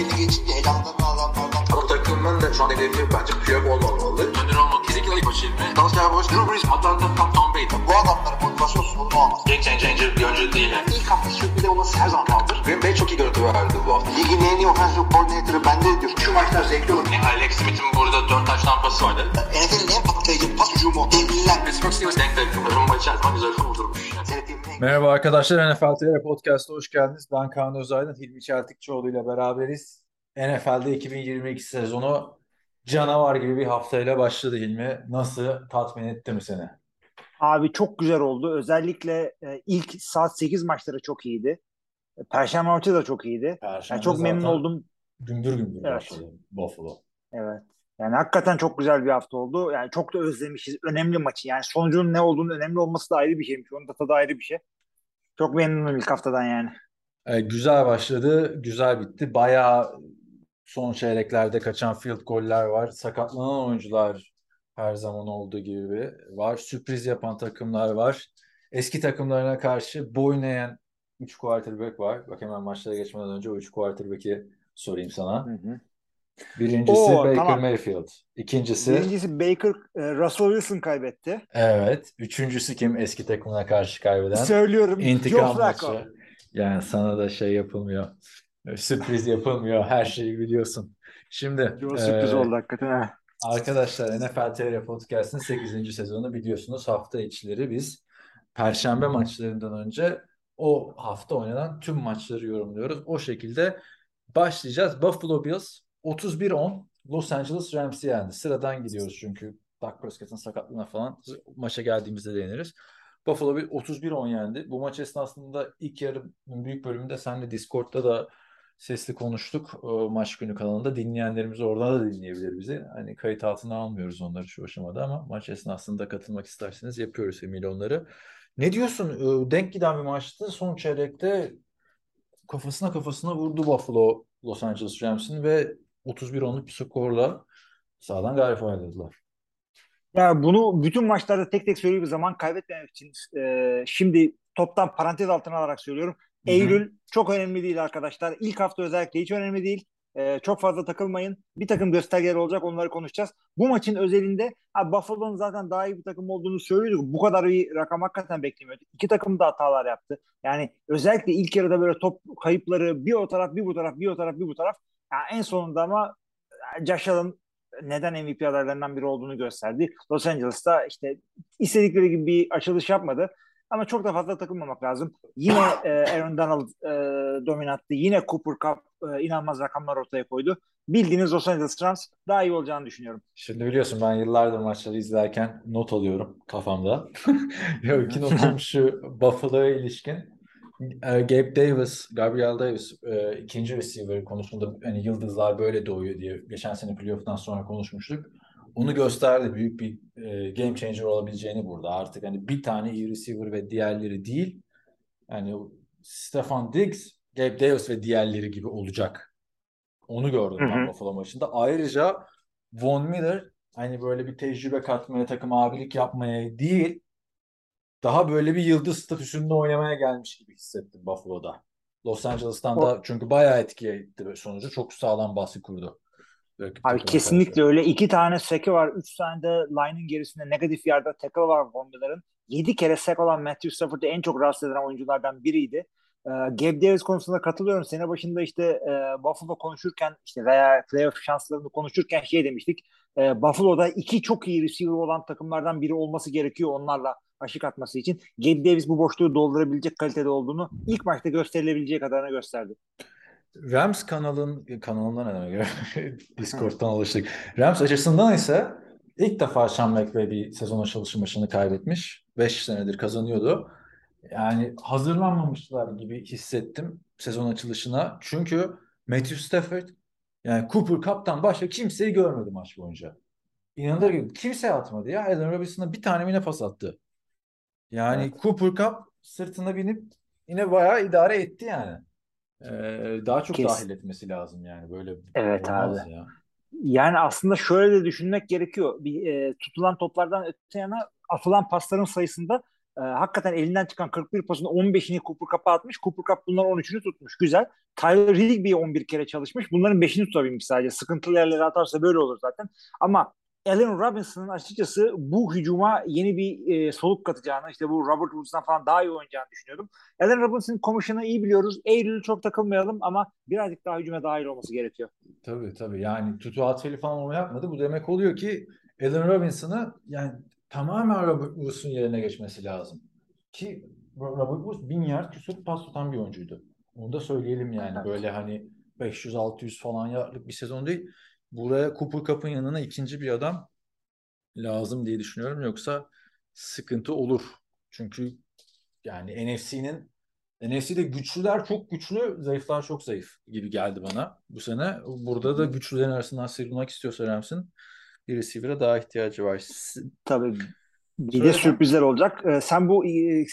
belli geçince elamdan adamlardan. Ama takımın da şu an hedefi bence Piyok olmamalı. Önder olmak kesinlikle ilk maçı ilmi. Dalsya Boş, Drew Brees, Atlanta, Tom, Tom Brady. Bu adamların motivasyon sorunu olmaz. Game changer bir oyuncu değil. Yani. İlk hafta sürpriz olması her zaman kaldır. Green Bay çok iyi görüntü verdi bu hafta. Ligin en iyi offensive coordinator'ı bende diyor. Şu maçlar zevkli olur. Yani Alex Smith'in burada 4 taş tampası vardı. NFL'in en patlayıcı pas hücumu. Devliler. Pittsburgh Steelers denk denk. Rumba içerisinde güzel kurdurmuş. Yani. Merhaba arkadaşlar NFL TR Podcast'a hoş geldiniz. Ben Kaan Özaydın, Hilmi Çeltikçioğlu ile beraberiz. NFL'de 2022 sezonu canavar gibi bir haftayla başladı Hilmi. Nasıl tatmin etti mi seni? Abi çok güzel oldu. Özellikle e, ilk saat 8 maçları çok iyiydi. E, Perşembe maçı da çok iyiydi. Perşembe Yani çok memnun oldum. Gümbür gümbür Evet. başladı Buffalo. Evet. Yani hakikaten çok güzel bir hafta oldu. Yani çok da özlemişiz. Önemli maçı. Yani sonucunun ne olduğunu önemli olması da ayrı bir şeymiş. Onun da tadı ayrı bir şey. Çok memnunum ilk haftadan yani. E, güzel başladı, güzel bitti. Bayağı son çeyreklerde kaçan field goller var. Sakatlanan oyuncular her zaman olduğu gibi var. Sürpriz yapan takımlar var. Eski takımlarına karşı boyun eğen 3 quarterback var. Bak hemen maçlara geçmeden önce o 3 quarterback'i sorayım sana. Hı hı. Birincisi Oo, Baker tamam. Mayfield. İkincisi Birincisi Baker, e, Russell Wilson kaybetti. evet. Üçüncüsü kim eski takımına karşı kaybeden? Söylüyorum. İntikam maçı. Yani sana da şey yapılmıyor. Sürpriz yapılmıyor. Her şeyi biliyorsun. Şimdi Joe sürpriz e, oldu hakikaten. ha. arkadaşlar NFL TR Podcast'ın 8. sezonu biliyorsunuz. Hafta içleri biz Perşembe maçlarından önce o hafta oynanan tüm maçları yorumluyoruz. O şekilde başlayacağız. Buffalo Bills 31-10 Los Angeles Rams'i yendi. Sıradan gidiyoruz çünkü Dak Prescott'ın sakatlığına falan maça geldiğimizde değiniriz. Buffalo Bills 31-10 yendi. Bu maç esnasında ilk yarının büyük bölümünde senle Discord'da da sesli konuştuk. O maç günü kanalında dinleyenlerimiz oradan da dinleyebilir bizi. Hani kayıt altına almıyoruz onları şu aşamada ama maç esnasında katılmak isterseniz yapıyoruz emiyle onları. Ne diyorsun? Ee, Denk giden bir maçtı. Son çeyrekte kafasına kafasına vurdu Buffalo Los Angeles Rams'in ve 31-10'luk bir skorla sağdan galip ayrıldılar. Ya bunu bütün maçlarda tek tek söylediğim zaman kaybetmemek için e, şimdi toptan parantez altına alarak söylüyorum. Hı hı. Eylül çok önemli değil arkadaşlar. İlk hafta özellikle hiç önemli değil. E, çok fazla takılmayın. Bir takım göstergeler olacak onları konuşacağız. Bu maçın özelinde ha, Buffalo'nun zaten daha iyi bir takım olduğunu söylüyorduk. Bu kadar iyi rakam hakikaten beklemiyorduk. İki takım da hatalar yaptı. Yani özellikle ilk yarıda böyle top kayıpları bir o taraf bir bu taraf bir o taraf bir bu taraf. Ya en sonunda ama e, Josh Allen neden MVP adaylarından biri olduğunu gösterdi. Los Angeles'ta işte istedikleri gibi bir açılış yapmadı. Ama çok da fazla takılmamak lazım. Yine e, Aaron Donald e, dominattı. Yine Cooper Cup e, inanılmaz rakamlar ortaya koydu. Bildiğiniz Los Angeles Rams daha iyi olacağını düşünüyorum. Şimdi biliyorsun ben yıllardır maçları izlerken not alıyorum kafamda. Yok ki notum şu Buffalo'ya ilişkin. E, Gabe Davis, Gabriel Davis e, ikinci receiver konusunda hani yıldızlar böyle doğuyor diye geçen sene playoff'tan sonra konuşmuştuk. Onu gösterdi büyük bir e, game changer olabileceğini burada. Artık hani bir tane iyi receiver ve diğerleri değil. Yani Stefan Diggs, Gabe Davis ve diğerleri gibi olacak. Onu gördüm ben. Buffalo maçında. Ayrıca Von Miller hani böyle bir tecrübe katmaya, takım abilik yapmaya değil, daha böyle bir yıldız statüsünde oynamaya gelmiş gibi hissettim Buffalo'da. Los Angeles'tan O- da çünkü bayağı etki etti sonucu. Çok sağlam baskı kurdu. rakip Abi kesinlikle karşı. öyle. İki tane sack'i var. Üç tane de line'ın gerisinde negatif yarda tackle var Von Miller'ın. Yedi kere sack olan Matthew Stafford'ı en çok rahatsız eden oyunculardan biriydi. Ee, Gabe Davis konusunda katılıyorum. Sene başında işte e, Buffalo konuşurken işte veya playoff şanslarını konuşurken şey demiştik. E, Buffalo'da iki çok iyi receiver olan takımlardan biri olması gerekiyor onlarla aşık atması için. Gabe Davis bu boşluğu doldurabilecek kalitede olduğunu ilk maçta gösterilebileceği kadarını gösterdi. Rams kanalın kanalından ne demek? Discord'dan alıştık. Rams açısından ise ilk defa Sean McVay bir sezon açılışı maçını kaybetmiş. 5 senedir kazanıyordu. Yani hazırlanmamışlar gibi hissettim sezon açılışına. Çünkü Matthew Stafford yani Cooper Cup'tan başka kimseyi görmedi maç boyunca. İnanılır gibi. Kimse atmadı ya. Allen Robinson'a bir tane mi pas attı. Yani Evet. Cooper Cup sırtına binip yine bayağı idare etti yani. Ee, daha çok Kes- dahil etmesi lazım yani böyle Evet olmaz abi. ya. Yani aslında şöyle de düşünmek gerekiyor. Bir, e, tutulan toplardan öte yana atılan pasların sayısında e, hakikaten elinden çıkan 41 pasın 15'ini Cooper Cup'a atmış. Cooper Cup bunların 13'ünü tutmuş. Güzel. Tyler Higbee 11 kere çalışmış. Bunların 5'ini tutabilmiş sadece. Sıkıntılı yerlere atarsa böyle olur zaten. Ama Allen Robinson'ın açıkçası bu hücuma yeni bir e, soluk katacağını, işte bu Robert Woods'dan falan daha iyi oynayacağını düşünüyordum. Allen Robinson'ın komisyonu iyi biliyoruz. Eylül'ü çok takılmayalım ama birazcık daha hücuma dahil olması gerekiyor. Tabii tabii. Yani tutu atfeli falan onu yapmadı. Bu demek oluyor ki Allen Robinson'ı yani tamamen Robert Woods'un yerine geçmesi lazım. Ki Robert Woods bin yard küsur pas tutan bir oyuncuydu. Onu da söyleyelim yani. Evet. Böyle hani 500-600 falan yardlık bir sezon değil. Buraya Cooper Cup'ın yanına ikinci bir adam lazım diye düşünüyorum. Yoksa sıkıntı olur. Çünkü yani NFC'nin NFC'de güçlüler çok güçlü, zayıflar çok zayıf gibi geldi bana bu sene. Burada da güçlülerin arasından sıyrılmak istiyorsa Rams'in bir receiver'a daha ihtiyacı var. Tabii bir Söyle de sürprizler olacak. Ee, sen bu e,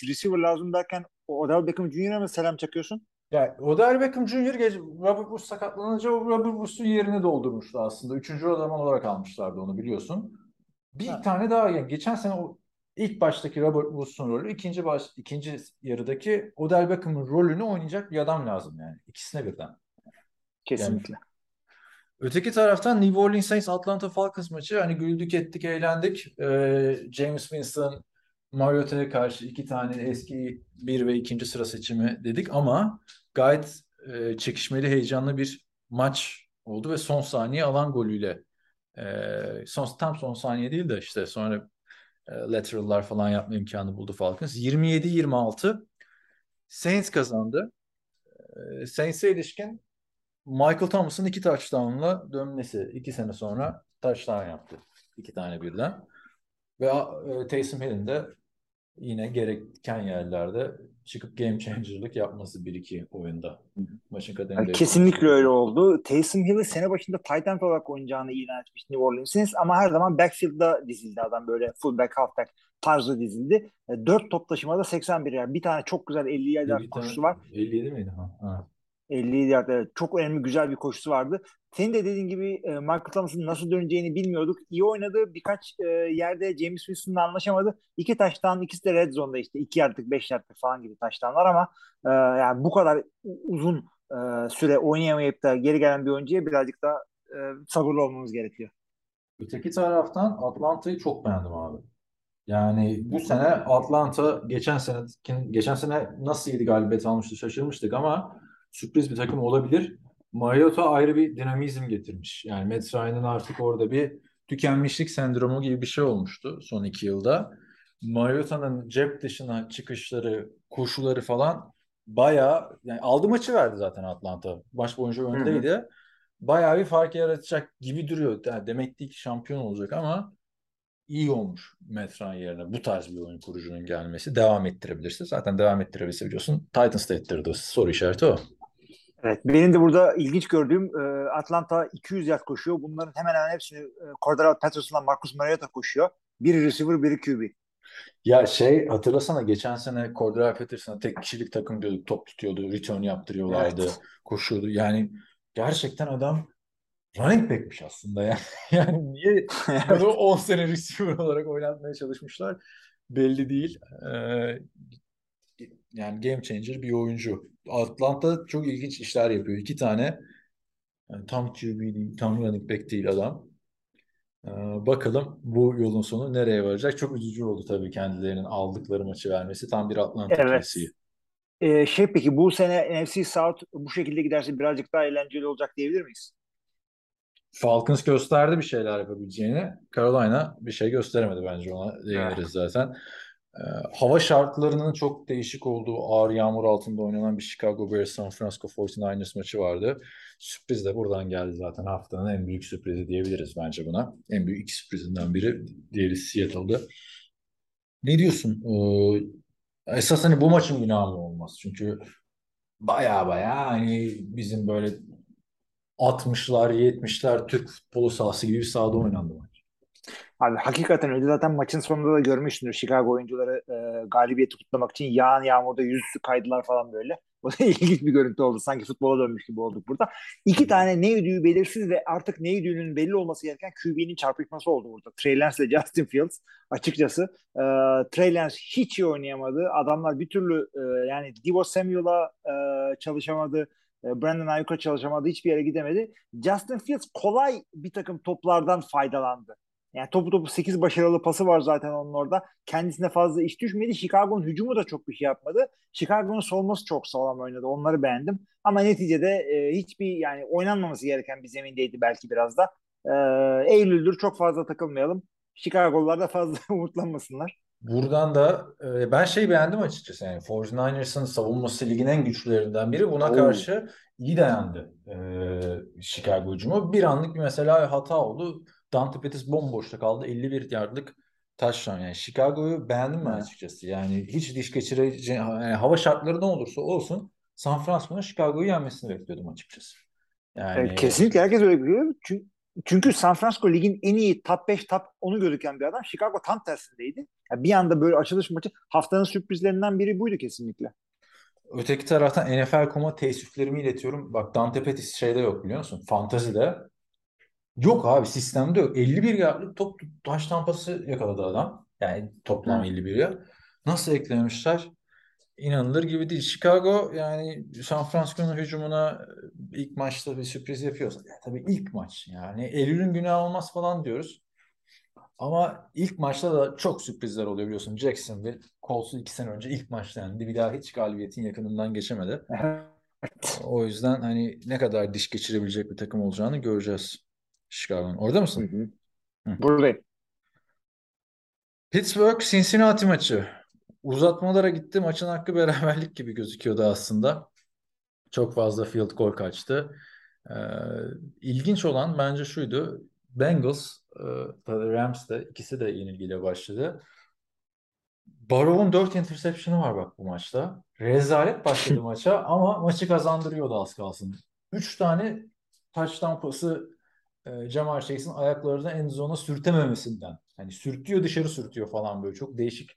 receiver lazım derken Odell Beckham Jr.'a mı selam çakıyorsun? Ya Odell Beckham Jr. gece Robert Woods sakatlanınca Robert Woods'un yerini doldurmuştu aslında. Üçüncü adam olarak almışlardı onu biliyorsun. Bir Ha. tane daha yani geçen sene o ilk baştaki Robert Woods'un rolü, ikinci baş, ikinci yarıdaki Odell Beckham'ın rolünü oynayacak bir adam lazım yani. İkisine birden. Kesinlikle. Öteki taraftan New Orleans Saints Atlanta Falcons maçı hani güldük ettik eğlendik. Ee, James Winston Mariota'ya karşı iki tane eski bir ve ikinci sıra seçimi dedik ama gayet e, çekişmeli heyecanlı bir maç oldu ve son saniye alan golüyle e, son tam son saniye değil de işte sonra e, lateral'lar falan yapma imkanı buldu Falcons. 27-26 Saints kazandı. E, Saints'e ilişkin Michael Thomas'ın iki touchdown'la dönmesi. iki sene sonra touchdown yaptı. İki tane birden. Ve e, Taysom Hill'in de yine gereken yerlerde çıkıp game changer'lık yapması bir iki oyunda. Maçın kaderini kesinlikle öyle oldu. Taysom Hill'i sene başında tight end olarak oynayacağını ilan etmiş New Orleans Saints ama her zaman backfield'da dizildi adam böyle fullback, halfback tarzı dizildi. E, Dört top taşımada 81 yer. Bir tane çok güzel 50 yard Bir tane- koşusu var. 57 miydi? Ha, ha. 50 yard evet. Çok önemli güzel bir koşusu vardı. Senin de dediğin gibi e, Michael Thomas'ın nasıl döneceğini bilmiyorduk. İyi oynadı. Birkaç e, yerde James Winston'la anlaşamadı. İki taştan ikisi de red zone'da işte. 2 yardlık 5 yardlık falan gibi taştanlar ama e, yani bu kadar uzun e, süre oynayamayıp da geri gelen bir oyuncuya birazcık daha e, sabırlı olmamız gerekiyor. Öteki taraftan Atlanta'yı çok beğendim abi. Yani bu sene Atlanta geçen sene geçen sene nasıl 7 galibiyet almıştı şaşırmıştık ama sürpriz bir takım olabilir. Mariota ayrı bir dinamizm getirmiş. Yani Matt Ryan'ın artık orada bir tükenmişlik sendromu gibi bir şey olmuştu son iki yılda. Mariota'nın cep dışına çıkışları, koşuları falan bayağı yani aldı maçı verdi zaten Atlanta. Baş boyunca öndeydi. Bayağı bir fark yaratacak gibi duruyor. Yani demek değil ki şampiyon olacak ama iyi olmuş Matt Ryan yerine bu tarz bir oyun kurucunun gelmesi. Devam ettirebilirse. Zaten devam ettirebilirse biliyorsun. Titans da ettirdi. Soru işareti o. Evet, benim de burada ilginç gördüğüm e, Atlanta 200 yard koşuyor. Bunların hemen hemen hepsini e, Cordell Patterson'la Marcus Mariota koşuyor. Biri receiver, biri QB. Ya şey hatırlasana geçen sene Cordell Patterson'a tek kişilik takım diyorduk. Top tutuyordu. Return yaptırıyorlardı. Evet. Koşuyordu. Yani gerçekten adam running back'miş aslında ya. Yani niye bunu 10 sene receiver olarak oynatmaya çalışmışlar belli değil. Ee, yani game changer bir oyuncu. Atlanta çok ilginç işler yapıyor. İki tane yani tam QB değil, tam running back değil adam. Ee, bakalım bu yolun sonu nereye varacak? Çok üzücü oldu tabii kendilerinin aldıkları maçı vermesi. Tam bir Atlanta Evet. klasiği. E, şey peki bu sene NFC South bu şekilde giderse birazcık daha eğlenceli olacak diyebilir miyiz? Falcons gösterdi bir şeyler yapabileceğini. Carolina bir şey gösteremedi bence ona değiniriz zaten. Ee, hava şartlarının çok değişik olduğu ağır yağmur altında oynanan bir Chicago Bears San Francisco 49ers maçı vardı. Sürpriz de buradan geldi zaten haftanın en büyük sürprizi diyebiliriz bence buna. En büyük iki sürprizinden biri diğeri Seattle'dı. Ne diyorsun? Ee, esas hani bu maçın günahı mı olmaz? Çünkü baya baya hani bizim böyle 60'lar 70'ler Türk futbolu sahası gibi bir sahada oynandı maç. Abi hakikaten öyle zaten maçın sonunda da görmüşsündür Chicago oyuncuları e, galibiyeti kutlamak için yağan yağmurda yüzüstü kaydılar falan böyle. O da ilginç bir görüntü oldu. Sanki futbola dönmüş gibi olduk burada. İki tane ne ödüğü belirsiz ve artık ne ödüğünün belli olması gereken QB'nin çarpışması oldu burada. Trey Lance ile Justin Fields açıkçası. E, Trey Lance hiç iyi oynayamadı. Adamlar bir türlü e, yani Divo Samuel'a e, çalışamadı. E, Brandon Ayuk'a çalışamadı. Hiçbir yere gidemedi. Justin Fields kolay bir takım toplardan faydalandı. Yani topu topu 8 başarılı pası var zaten onun orada. Kendisine fazla iş düşmedi. Chicago'nun hücumu da çok bir şey yapmadı. Chicago'nun savunması çok sağlam oynadı. Onları beğendim. Ama neticede e, hiçbir yani oynanmaması gereken bir zemindeydi belki biraz da. E, Eylül'dür çok fazla takılmayalım. Chicago'lular da fazla umutlanmasınlar. Buradan da e, ben şey beğendim açıkçası yani 49ers'ın savunması ligin en güçlülerinden biri. Buna Oo. karşı iyi dayandı e, Chicago hücumu. Bir anlık bir mesela hata oldu. Dante Pettis bomboşta kaldı. 51 yardlık touchdown. Yani Chicago'yu beğendim ben açıkçası. Yani hiç diş geçireceği yani hava şartları ne olursa olsun San Francisco'nun Chicago'yu yenmesini bekliyordum açıkçası. Yani kesinlikle herkes öyle biliyor. Çünkü, çünkü San Francisco ligin en iyi top 5, top 10'u gözüken bir adam. Chicago tam tersindeydi. Yani bir anda böyle açılış maçı haftanın sürprizlerinden biri buydu kesinlikle. Öteki taraftan NFL.com'a teessüflerimi iletiyorum. Bak Dante Pettis şeyde yok biliyor musun? Fantazide. Yok abi sistemde yok. 51 yardlık top taş tampası yakaladı adam. Yani toplam Hı. 51 yard. Nasıl eklemişler? İnanılır gibi değil. Chicago yani San Francisco'nun hücumuna ilk maçta bir sürpriz yapıyorsa. Ya tabii ilk maç yani Eylül'ün günahı olmaz falan diyoruz. Ama ilk maçta da çok sürprizler oluyor biliyorsun. Jacksonville Colts'u iki sene önce ilk maçta yendi. Bir daha hiç galibiyetin yakınından geçemedi. O yüzden hani ne kadar diş geçirebilecek bir takım olacağını göreceğiz Chicago'nun. Orada mısın? hı. Hı. Buradayım. Pittsburgh Cincinnati maçı. Uzatmalara gitti. Maçın hakkı beraberlik gibi gözüküyordu aslında. Çok fazla field goal kaçtı. Ee, ilginç olan bence şuydu. Bengals, e, Rams de ikisi de yenilgiyle başladı. Barrow'un 4 interception'ı var bak bu maçta. Rezalet başladı maça ama maçı kazandırıyordu az kalsın. 3 tane touchdown pası e, Jamar Chase'in ayaklarını en zona sürtememesinden. Hani sürtüyor dışarı sürtüyor falan böyle çok değişik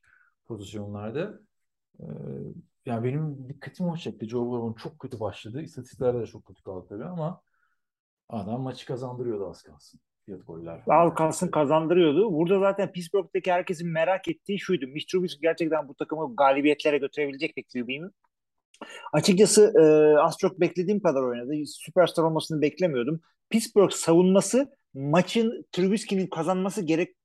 pozisyonlarda. Ee, yani benim dikkatimi o çekti. Joe Burrow'un çok kötü başladı. İstatistiklerde de çok kötü kaldı tabii ama adam maçı kazandırıyordu az kalsın. Al kalsın kazandırıyordu. Burada zaten Pittsburgh'daki herkesin merak ettiği şuydu. Mitch gerçekten bu takımı galibiyetlere götürebilecek bir QB mi? Açıkçası e, az çok beklediğim kadar oynadı. Süperstar olmasını beklemiyordum. Pittsburgh savunması maçın Trubisky'nin kazanması gerek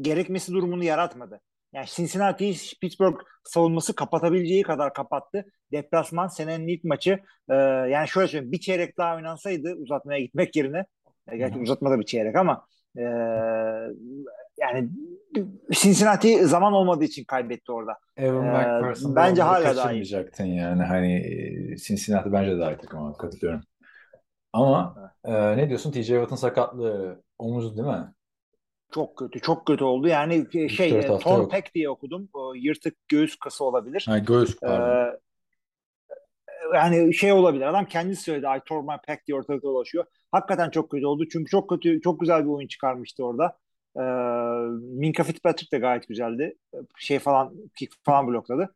gerekmesi durumunu yaratmadı. Yani Cincinnati'yi Pittsburgh savunması kapatabileceği kadar kapattı. Deplasman senenin ilk maçı. E, yani şöyle söyleyeyim bir çeyrek daha oynansaydı uzatmaya gitmek yerine e, gerçi hı. uzatmada bir çeyrek ama e, yani Cincinnati zaman olmadığı için kaybetti orada. Evan Ee, McPherson'da bence hala daha iyi. yani. Hani e, Cincinnati bence daha iyi takım katılıyorum. Ama e, ne diyorsun? TJ Watt'ın sakatlığı omuz değil mi? Çok kötü, çok kötü oldu. Yani şey, dört e, torn pec diye okudum. O, yırtık göğüs kası olabilir. Ha, göğüs Ee, yani şey olabilir. Adam kendisi söyledi. I tore my pec diye ortalıkta dolaşıyor. Hakikaten çok kötü oldu. Çünkü çok kötü, çok güzel bir oyun çıkarmıştı orada. Ee, Minka Fitzpatrick de gayet güzeldi. Şey falan, kick falan blokladı.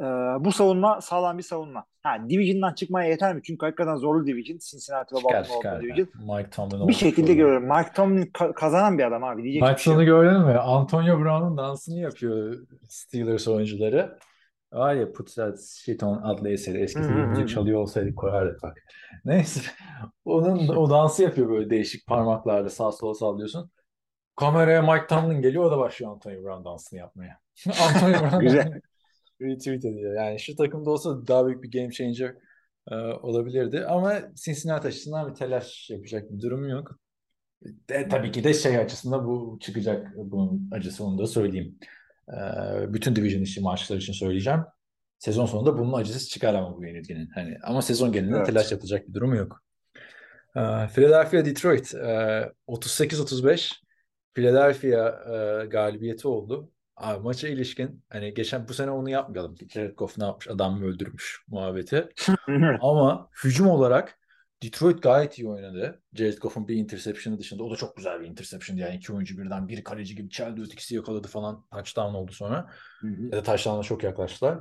Ee, bu savunma sağlam bir savunma. Ha, Division'dan çıkmaya yeter mi? Çünkü hakikaten zorlu Division. Cincinnati ve Baltimore çıkar. olduğu Division. Mike Tomlin Bir şekilde orada. görüyorum. Mike Tomlin ka- kazanan bir adam abi. Diyecek Maç bir şey sonu yok. gördün mü? Antonio Brown'un dansını yapıyor Steelers oyuncuları. Var ya Put That Shit On adlı eseri. Eski Hı hı film hı müzik hı. çalıyor olsaydık koyardık bak. Neyse. Onun o dansı yapıyor böyle değişik parmaklarla sağa sola sallıyorsun. Kameraya Mike Tomlin geliyor o da başlıyor Antonio Brown dansını yapmaya. Antonio Brown Güzel. retweet ediyor. Yani şu takımda olsa daha büyük bir game changer e, olabilirdi. Ama Cincinnati açısından bir telaş yapacak bir durum yok. De, tabii ki de şey açısından bu çıkacak bunun acısı onu da söyleyeyim. Ee, bütün division işi maçlar için söyleyeceğim. Sezon sonunda bunun acısı çıkar ama bu yenilginin. Hani ama sezon genelinde Evet. telaş yapacak bir durum yok. Ee, Philadelphia Detroit e, 38-35 Philadelphia e, galibiyeti oldu. Abi maça ilişkin hani geçen bu sene onu yapmayalım. Jared Goff ne yapmış? Adam mı öldürmüş muhabbeti. Ama hücum olarak Detroit gayet iyi oynadı. Jared Goff'un bir interception'ı dışında. O da çok güzel bir interception. Yani iki oyuncu birden bir kaleci gibi çeldi ötekisi yakaladı falan. Touchdown oldu sonra. Ya da touchdown'a çok yaklaştılar.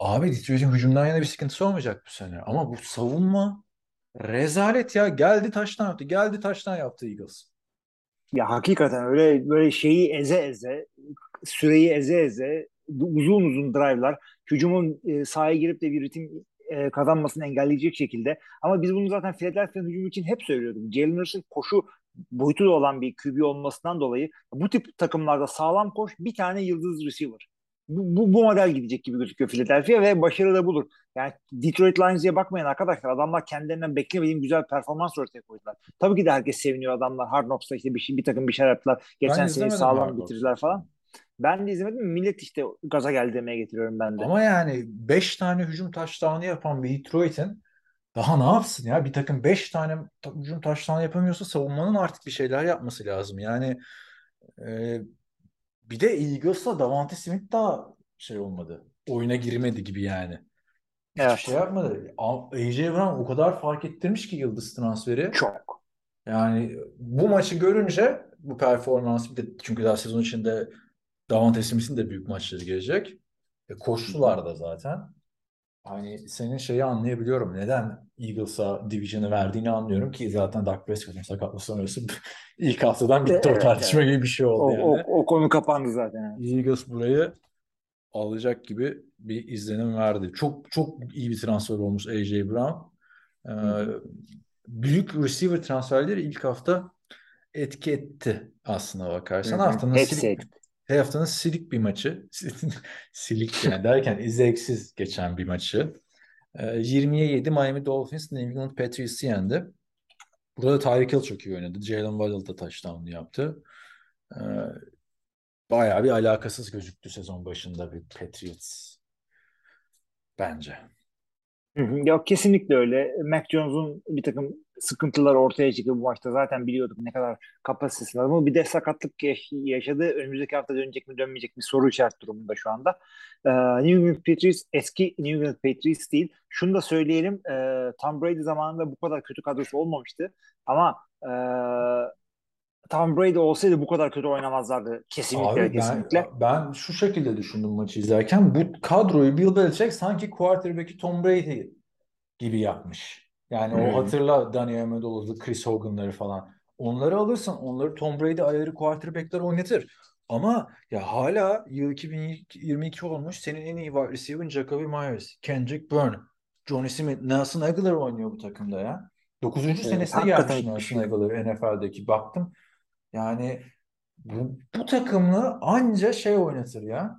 Abi Detroit'in hücumdan yana bir sıkıntısı olmayacak bu sene. Ama bu savunma rezalet ya. Geldi taştan yaptı. Geldi taştan yaptı Eagles. Ya hakikaten öyle böyle şeyi eze eze, süreyi eze eze, uzun uzun drive'lar, hücumun e, sahaya girip de bir ritim e, kazanmasını engelleyecek şekilde. Ama biz bunu zaten Philadelphia'nın hücumu için hep söylüyorduk. Jalen Hurts'ın koşu boyutu olan bir QB olmasından dolayı bu tip takımlarda sağlam koş bir tane yıldız receiver. Bu, bu, bu model gidecek gibi gözüküyor Philadelphia ve başarı da bulur. Yani Detroit Lions diye bakmayın arkadaşlar. Adamlar kendilerinden beklemediğim güzel performans ortaya koydular. Tabii ki de herkes seviniyor adamlar. Hard Knocks'ta işte bir, şey, bir takım bir şey yaptılar. Geçen sene sağlam bitirdiler falan. Ben de izlemedim. Millet işte gaza geldi demeye getiriyorum ben de. Ama yani 5 tane hücum taştanı yapan bir Detroit'in daha ne yapsın ya? Bir takım 5 tane ta- hücum taştanı yapamıyorsa savunmanın artık bir şeyler yapması lazım. Yani e, bir de Eagles'la Davante Smith daha şey olmadı. Oyuna girmedi gibi yani. Hiçbir Evet. şey yapmadı. AJ Brown o kadar fark ettirmiş ki yıldız transferi. Çok. Yani bu maçı görünce bu performans bir de çünkü daha sezon içinde Davante Smith'in de büyük maçları gelecek. E, koştular da zaten. Hani senin şeyi anlayabiliyorum. Neden Eagles'a Division'ı verdiğini anlıyorum ki zaten Dak Prescott'un sakatlığı sonrası ilk haftadan bitti o Evet, tartışma gibi bir şey O, oldu o, yani. o konu kapandı zaten. Eagles burayı alacak gibi bir izlenim verdi. Çok çok iyi bir transfer olmuş AJ Brown. Ee, büyük receiver transferleri ilk hafta etki etti aslına bakarsan. Hı hı. Haftanın Hepsi etti. Haftanın silik bir maçı. silik yani derken izleksiz geçen bir maçı. Ee, 20'ye 7 Miami Dolphins New England Patriots'ı yendi. Burada Tyreek Hill çok iyi oynadı. Jalen Waddle da touchdown'u yaptı. Ee, bayağı bir alakasız gözüktü sezon başında bir Patriots bence. Yok kesinlikle öyle. Mac Jones'un bir takım sıkıntılar ortaya çıktı bu maçta. Zaten biliyorduk ne kadar kapasitesi var ama bir de sakatlık yaş- yaşadı. Önümüzdeki hafta dönecek mi dönmeyecek mi soru işareti durumunda şu anda. Ee, New England Patriots eski New England Patriots değil. Şunu da söyleyelim. e, Tom Brady zamanında bu kadar kötü kadrosu olmamıştı. Ama e, Tom Brady olsaydı bu kadar kötü oynamazlardı. Kesinlikle Abi ben, kesinlikle. ben şu şekilde düşündüm maçı izlerken. Bu kadroyu Bill Belichick sanki quarterback'i Tom Brady gibi yapmış. Yani Hmm. o hatırla Danny Amendola'lı, Chris Hogan'ları falan. Onları alırsın. Onları Tom Brady ayarı quarterback'ler oynatır. Ama ya hala yıl 2022 olmuş. Senin en iyi wide receiver'ın Jacoby Myers, Kendrick Bourne, Johnny Smith, Nelson Aguilar oynuyor bu takımda ya. 9. Evet, senesine gelmiş Nelson şey. Aguilar NFL'deki. Baktım yani bu, bu takımla anca şey oynatır ya.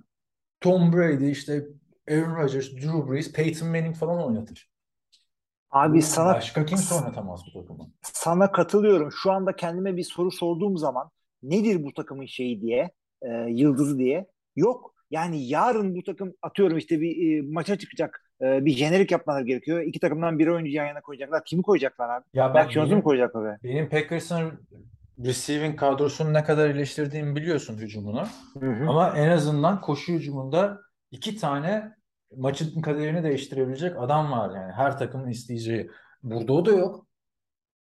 Tom Brady, işte Aaron Rodgers, Drew Brees, Peyton Manning falan oynatır. Abi sana başka kimse oynatamaz bu takımı. sana katılıyorum. Şu anda kendime bir soru sorduğum zaman nedir bu takımın şeyi diye, e, yıldızı diye. Yok. Yani yarın bu takım atıyorum işte bir e, maça çıkacak. E, bir jenerik yapmaları gerekiyor. İki takımdan biri oyuncu yan yana koyacaklar. Kimi koyacaklar abi? Ya Mac bak Jones'u mu benim, koyacaklar oraya? benim Packers'ın receiving kadrosunu ne kadar eleştirdiğimi biliyorsun hücumunu. Hı hı. Ama en azından koşu hücumunda iki tane maçın kaderini değiştirebilecek adam var yani. Her takımın isteyeceği. Burada o da yok.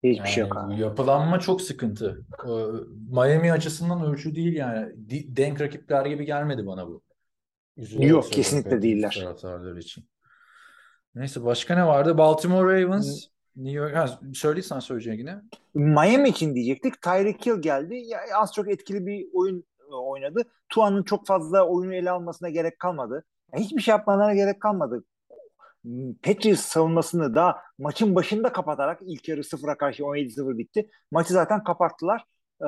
Hiçbir şey Yani yok bu abi. yapılanma çok sıkıntı. Ee, Miami açısından ölçü değil yani. Denk rakipler gibi gelmedi bana bu. Üzülerek Yok kesinlikle değiller. için. Neyse başka ne vardı? Baltimore Ravens, New York. Ha, söyleysen söyleyeceğin yine. Miami için diyecektik. Tyreek Hill geldi. Ya, az çok etkili bir oyun e, oynadı. Tua'nın çok fazla oyunu ele almasına gerek kalmadı. Hiçbir şey yapmalarına gerek kalmadı. Patriots savunmasını da maçın başında kapatarak ilk yarı 0'a karşı 17-0 bitti. Maçı zaten kapattılar. Ee,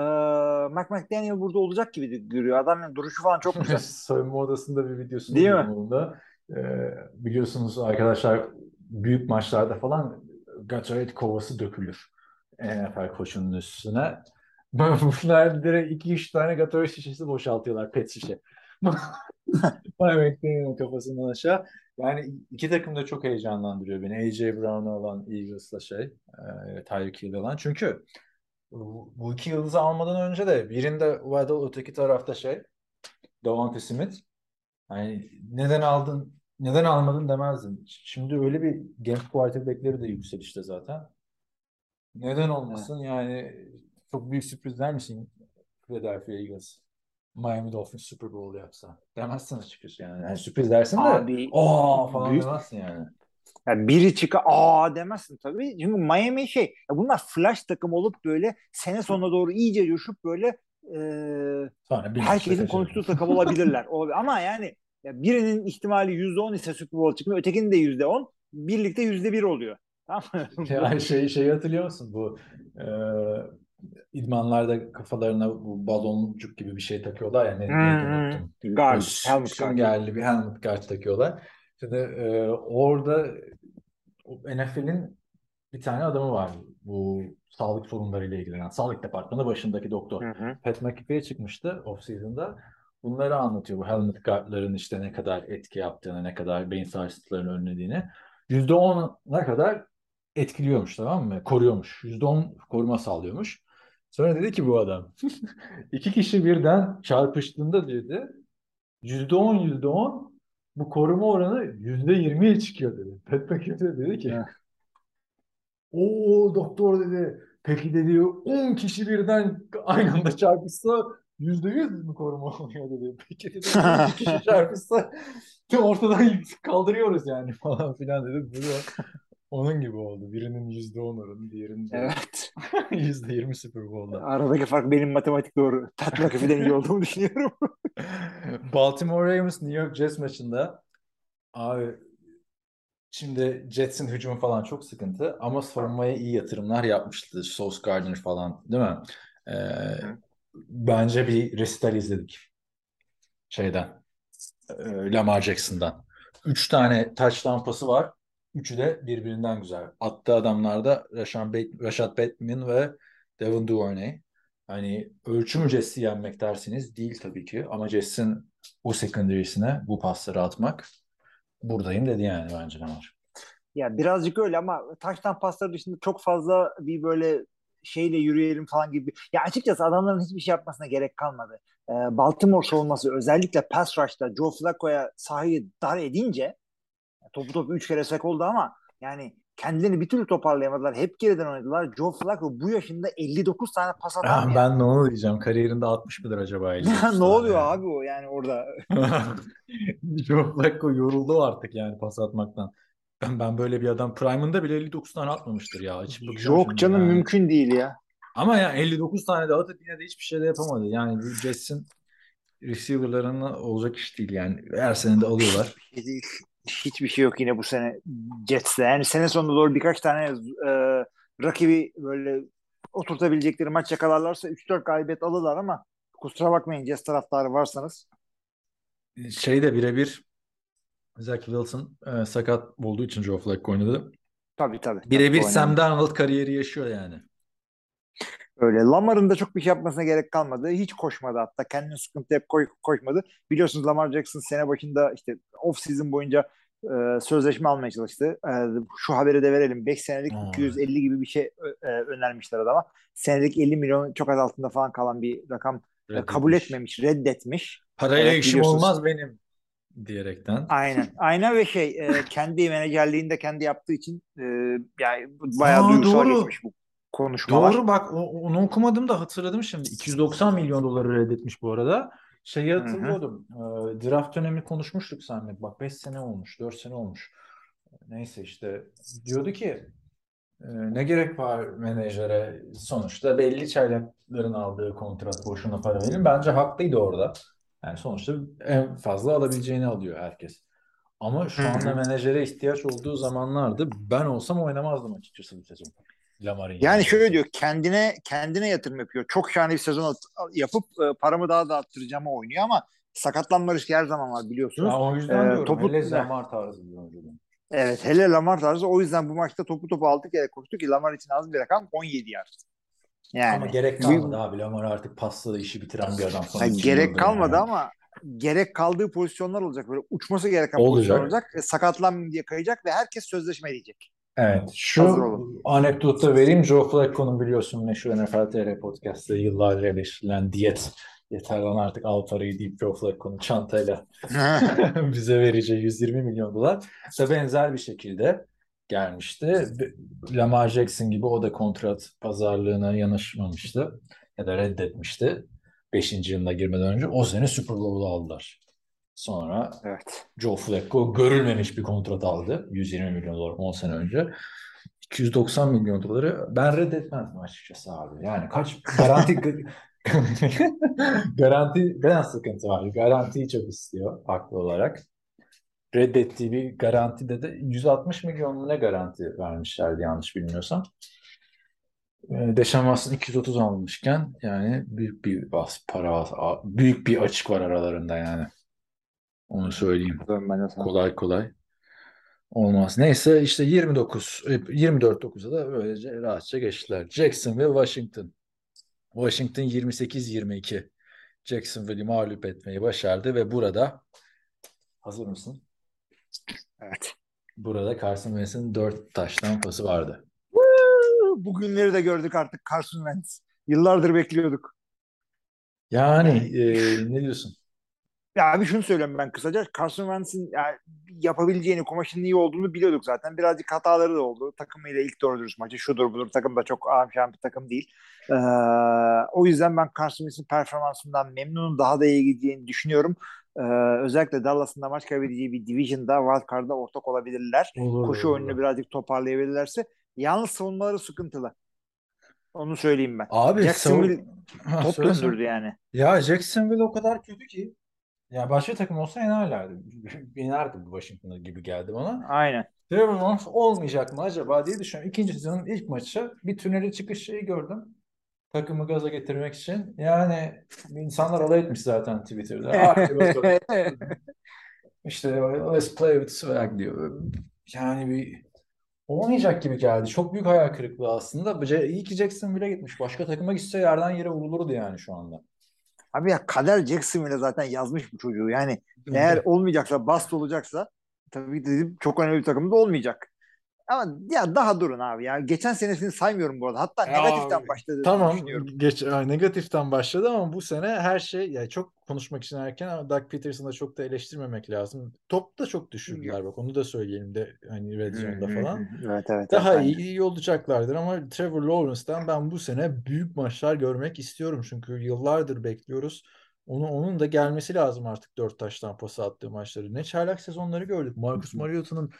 Mac McDaniel burada olacak gibi görüyor. Adam yani duruşu falan çok güzel. Soyunma odasında bir videosunu Değil mi? buldum onun da. Ee, biliyorsunuz arkadaşlar büyük maçlarda falan Gatorade kovası dökülür. NFL koçunun üstüne. Bunlar direkt 2-3 tane Gatorade şişesi boşaltıyorlar pet şişe. Mike McDaniel'ın kafasından aşağı. Yani iki takım da çok heyecanlandırıyor beni. AJ Brown'a olan Eagles'la şey, e, Tyreek Hill'e olan. Çünkü bu, bu iki yıldızı almadan önce de birinde Waddle öteki tarafta şey Davante Smith. Yani neden aldın, neden almadın demezdin. Şimdi öyle bir genç quarterback'leri de yükselişte zaten. Neden olmasın? Yani çok büyük sürpriz der misin Philadelphia Eagles? Miami Dolphins Super Bowl yapsa. Demezsin açıkçası yani. yani sürpriz dersin de Abi, aa falan büyük- demezsin yani. Yani biri çıka aa demezsin tabii. Çünkü Miami şey ya bunlar flash takım olup böyle sene sonuna doğru iyice coşup böyle e, Sonra herkesin konuştuğu takım olabilirler. Olabilir. Ama yani ya birinin ihtimali %10 ise Super Bowl çıkmıyor. Ötekinin de %10. Birlikte %1 oluyor. Tamam mı? Yani şey, şey hatırlıyor musun bu e, idmanlarda kafalarına bu baloncuk gibi bir şey takıyorlar ya ne, neydi Hmm, helmet guard. süngerli bir helmet guard takıyorlar. Şimdi e, orada o NFL'in bir tane adamı var bu sağlık sorunlarıyla ilgilenen. Sağlık departmanı başındaki doktor. Hı hı. Pat McAfee'ye çıkmıştı off-season'da. Bunları anlatıyor. Bu helmet guardların işte ne kadar etki yaptığını, ne kadar beyin sarsıntılarını önlediğini. %10'a kadar etkiliyormuş tamam mı? Koruyormuş. %10 koruma sağlıyormuş. Sonra dedi ki bu adam iki kişi birden çarpıştığında dedi %10 %10 bu koruma oranı %20'ye çıkıyor dedi. Pat McAfee dedi ki o doktor dedi peki dedi 10 kişi birden aynı anda çarpışsa %100 mü koruma oluyor dedi. Peki dedi 12 kişi çarpışsa ortadan kaldırıyoruz yani falan filan dedi. Bu da onun gibi oldu. Birinin %10 oranı, diğerinin Evet. %20 Super Bowl'da. Aradaki fark benim matematik doğru. Pat McAfee'den iyi olduğumu düşünüyorum. Baltimore Ravens New York Jets maçında abi şimdi Jets'in hücumu falan çok sıkıntı ama savunmaya iyi yatırımlar yapmıştı. Sauce Gardner falan değil mi? Ee, bence bir resital izledik şeyden e, Lamar Jackson'dan. Üç tane touchdown pası var. Üçü de birbirinden güzel. Attığı adamlar da Rashad, Bat- Rashad Bateman ve Devin Duvernay. Hani ölçü mü Jets'i yenmek dersiniz? Değil tabii ki. Ama Jets'in o secondary'sine bu pasları atmak buradayım dedi yani bence Lamar. Ya birazcık öyle ama taştan pasları dışında çok fazla bir böyle şeyle yürüyelim falan gibi. Ya açıkçası adamların hiçbir şey yapmasına gerek kalmadı. Ee, Baltimore savunması özellikle pass rush'ta Joe Flacco'ya sahayı dar edince topu topu 3 kere sek oldu ama yani kendilerini bir türlü toparlayamadılar. Hep geriden oynadılar. Joe Flacco bu yaşında 59 tane pas atan Ya ya. ben de onu diyeceğim. Kariyerinde 60 mıdır acaba? 59 ne oluyor tane? abi o yani orada? Joe Flacco yoruldu artık yani pas atmaktan. Ben, ben böyle bir adam Prime'ında bile 59 tane atmamıştır ya. Yok canım yani. mümkün değil ya. Ama ya 59 tane de atıp yine de hiçbir şey de yapamadı. Yani Jets'in receiver'larına olacak iş değil yani. Her sene de alıyorlar. Hiçbir şey yok yine bu sene Jets'te. Yani sene sonunda doğru birkaç tane e, rakibi böyle oturtabilecekleri maç yakalarlarsa 3-4 galibiyet alırlar ama kusura bakmayın Jets taraftarı varsanız. Şey de birebir Zach Wilson e, sakat olduğu için Joe Flacco oynadı. Tabii tabii. Birebir Sam Darnold kariyeri yaşıyor yani. Öyle. Lamar'ın da çok bir şey yapmasına gerek kalmadı. Hiç koşmadı hatta. Kendine sıkıntı hep koy, koşmadı. Biliyorsunuz Lamar Jackson sene başında işte off season boyunca e, sözleşme almaya çalıştı. E, şu haberi de verelim. 5 senelik Aa. 250 gibi bir şey e, önermişler adama. Senelik 50 milyon çok az altında falan kalan bir rakam e, kabul Reddetmiş. etmemiş, reddetmiş. Parayla Evet, işim olmaz benim diyerekten. Aynen. Aynen ve şey e, kendi menajerliğinde kendi yaptığı için e, yani bayağı Aa, duygusal doğru. geçmiş bu konuşmalar. Doğru bak onu okumadım da hatırladım şimdi. 290 milyon doları reddetmiş bu arada. Şeyi Hı hı. hatırlıyordum. Ee, draft dönemi konuşmuştuk seninle. Bak 5 sene olmuş, 4 sene olmuş. Neyse işte diyordu ki e, ne gerek var menajere? Sonuçta belli çaylakların aldığı kontrat boşuna para verin. Bence haklıydı orada. Yani sonuçta en fazla alabileceğini alıyor herkes. Ama şu Hı hı. anda menajere ihtiyaç olduğu zamanlarda ben olsam oynamazdım açıkçası bu sezon. Lamar'ın Yani şöyle diyor kendine kendine yatırım yapıyor. Çok şahane bir sezon at- yapıp e, paramı daha da arttıracağımı oynuyor ama sakatlanma riski her zaman var biliyorsunuz. Ya o yüzden Ee, diyorum. topu- Hele Lamar tarzı bir oyuncu. Evet hele Lamar tarzı o yüzden bu maçta topu topu 6 kere koştu ki Lamar için az bir rakam 17 yard. Yani Ama gerek kalmadı abi. Lamar artık pasla da işi bitiren bir adam. Yani gerek kalmadı yani. ama gerek kaldığı pozisyonlar olacak. Böyle uçması gereken Olacak. pozisyonlar olacak. E, sakatlanmayayım diye kayacak ve herkes sözleşme diyecek. Evet. Şu anekdotu vereyim. Joe Flacco'nun biliyorsun meşhur NFL TR podcast'ta yıllarca eleştirilen diyet. Yeter lan artık al parayı deyip Joe Flacco'nun çantayla bize vereceği 120 milyon dolar. İşte benzer bir şekilde gelmişti. Lamar Jackson gibi o da kontrat pazarlığına yanaşmamıştı ya da reddetmişti. 5. yılına girmeden önce o sene Super Bowl'u aldılar. Sonra Evet. Joe Flacco görülmemiş bir kontrat aldı. 120 milyon dolar 10 sene önce. 290 milyon doları ben reddetmezdim açıkçası abi. Yani kaç garanti garanti ben sıkıntı var. Garantiyi çok istiyor haklı olarak. Reddettiği bir garantide de 160 milyon ne garanti vermişlerdi yanlış bilmiyorsam. Ee, Deşan Watson 230 almışken yani büyük bir bas para büyük bir açık var aralarında yani. Onu söyleyeyim. Kolay kolay olmaz. Neyse işte 29 e, 24-9'a da böylece rahatça geçtiler. Jacksonville Washington. Washington 28-22 Jacksonville'i mağlup etmeyi başardı ve burada hazır mısın? Evet. Burada Carson Wentz'in 4 taştan pası vardı. Bugünleri de gördük artık Carson Wentz. Yıllardır bekliyorduk. Yani e, ne diyorsun? Ya abi şunu söylüyorum ben kısaca. Carson Wentz'in yani yapabileceğini, kumaşının iyi olduğunu biliyorduk zaten. Birazcık hataları da oldu. Takımıyla ilk doğru dürüst maçı şudur budur. Takım da çok amşan bir takım değil. Ee, o yüzden ben Carson Wentz'in performansından memnunum. Daha da iyi gideceğini düşünüyorum. Ee, özellikle Dallas'ın da maç kaybedeceği bir division'da wildcard'da ortak olabilirler. Olur, Koşu olur. oyununu birazcık toparlayabilirlerse. Yalnız savunmaları sıkıntılı. Onu söyleyeyim ben. Abi Jacksonville savun- top döndürdü yani. Ya Jacksonville o kadar kötü ki. Ya başka takım olsa yenerlerdi. Yenerdi bu Washington'a gibi geldi bana. Aynen. Trevor Lawrence olmayacak mı acaba diye düşünüyorum. İkinci sezonun ilk maçı bir tünele çıkış şeyi gördüm. Takımı gaza getirmek için. Yani insanlar alay etmiş zaten Twitter'da. Bakalım. İşte let's play with swag diyor. Yani bir olmayacak gibi geldi. Çok büyük hayal kırıklığı aslında. İyi ki Jacksonville'e gitmiş. Başka takıma gitse yerden yere vurulurdu yani şu anda. Abi ya kader Jacksonville zaten yazmış bu çocuğu. Yani eğer olmayacaksa, bast olacaksa tabii dedim çok önemli bir takımda olmayacak. Ama ya daha durun abi ya. Geçen senesini saymıyorum bu arada. Hatta Ya negatiften abi, başladı Tamam geç negatiften başladı ama bu sene her şey ya çok konuşmak için erken ama Doug Peterson'ı çok da eleştirmemek lazım. Top da çok düşürdüler bak onu da söyleyelim de hani Red Zone'da falan. Evet evet. Daha evet, iyi, iyi olacaklardır ama Trevor Lawrence'dan ben bu sene büyük maçlar görmek istiyorum çünkü yıllardır bekliyoruz. Onu, onun da gelmesi lazım artık dört taştan pası attığı maçları. Ne çaylak sezonları gördük. Marcus Mariota'nın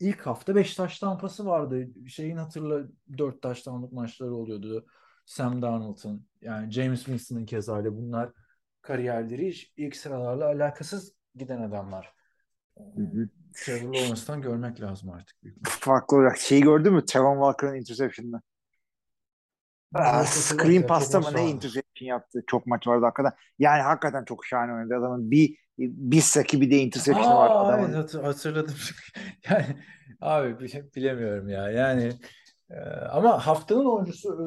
ilk hafta beş taştan pası vardı. Şeyin hatırla dört taştanlık maçları oluyordu. Sam Darnold'un yani James Winston'ın keza öyle bunlar kariyerleri hiç ilk sıralarla alakasız giden adamlar. Trevor Lawrence'dan görmek lazım artık. Büyük Farklı olarak. Şeyi gördün mü? Trevon Walker'ın interception'ını. Ah, Evet, screen pasta mı ne interception yaptı. Çok maç vardı hakikaten. Yani hakikaten çok şahane oynadı adamın. Bir bir saki bir de interception var adamın. evet hatır- hatırladım. Yani abi bile- bilemiyorum ya. Yani e, ama haftanın oyuncusu e,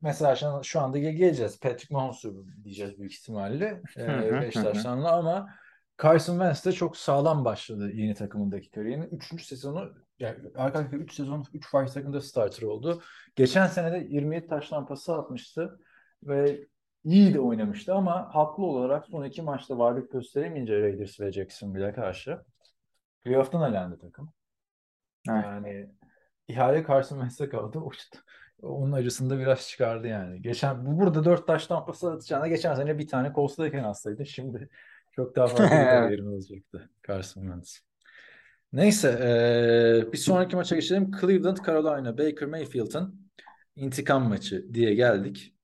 mesela şu, an- şu anda gel- geleceğiz. Patrick Mahomes'u diyeceğiz büyük ihtimalle. E, Hı hı, beş hı hı. taştanlı ama Carson Wentz de çok sağlam başladı yeni takımındaki kariyerinin. Üçüncü sezonu yani arka arkaya 3 sezon 3 farklı takımda starter oldu. Geçen sene de 27 taştan pası atmıştı ve iyi de oynamıştı ama haklı olarak son iki maçta varlık gösteremeyince Raiders ve Jacksonville'e karşı playoff'tan elendi takım. Evet. Yani ihale Carson Wentz'e kaldı. O, onun acısını da biraz çıkardı yani. Geçen bu burada dört taştan pası atacağına geçen sene bir tane Colts'tayken atsaydı. Şimdi çok daha farklı bir kariyerin olacaktı Carson Wentz. Neyse eee, bir sonraki maça geçelim. Cleveland Carolina Baker Mayfield'ın intikam maçı diye geldik.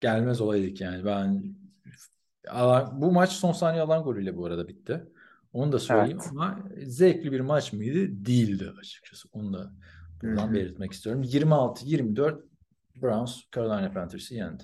Gelmez olaydık yani. Ben Alan- bu maç son saniye alan golüyle bu arada bitti. Onu da söyleyeyim Evet. ama zevkli bir maç mıydı? Değildi açıkçası. Onu da buradan Hı hı. belirtmek istiyorum. 26-24 Browns Carolina Panthers'ı yendi.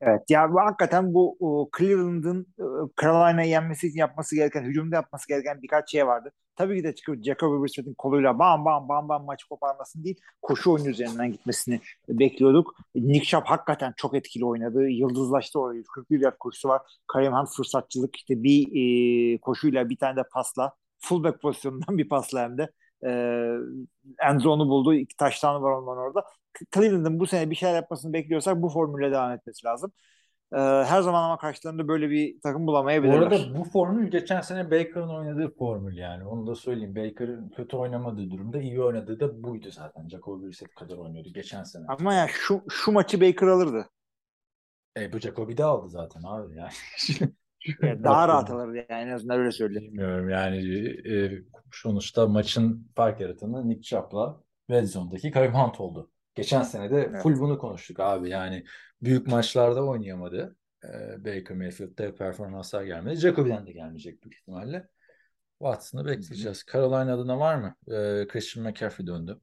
Evet ya bu hakikaten bu o, Cleveland'ın e, Carolina'yı yenmesi için yapması gereken, hücumda yapması gereken birkaç şey vardı. Tabii ki de çıkıp Jacoby Brissett'in koluyla bam bam bam bam maçı koparmasını değil, koşu oyunu üzerinden gitmesini bekliyorduk. Nick Chubb hakikaten çok etkili oynadı. Yıldızlaştı orayı. 41 yard koşusu var. Kareem Hunt fırsatçılık işte bir e, koşuyla bir tane de pasla fullback pozisyonundan bir pasla hem de e, end zone'u buldu. İki taştan var ondan orada. Cleveland'ın bu sene bir şeyler yapmasını bekliyorsak bu formülle devam etmesi lazım. Ee, her zaman ama karşılarında böyle bir takım Bu bulamayabilirler. arada bu formül geçen sene Baker'ın oynadığı formül yani. Onu da söyleyeyim. Baker'ın kötü oynamadığı durumda iyi oynadığı da buydu zaten. Jacoby Brissett kadar oynuyordu geçen sene. Ama ya şu şu maçı Baker alırdı. E, bu Jacoby de aldı zaten abi yani. Yani daha rahat alırdı yani en azından öyle söyleyeyim. Bilmiyorum yani e, sonuçta maçın fark yaratanı Nick Chubb'la Red Zone'daki Kareem Hunt oldu. Geçen sene de Evet. full bunu konuştuk abi yani büyük maçlarda oynayamadı. E, Baker Mayfield'da performanslar gelmedi. Jacoby'den de gelmeyecek büyük ihtimalle. Watson'ı bekleyeceğiz. Carolina adına var mı? E, Christian McCaffrey döndü.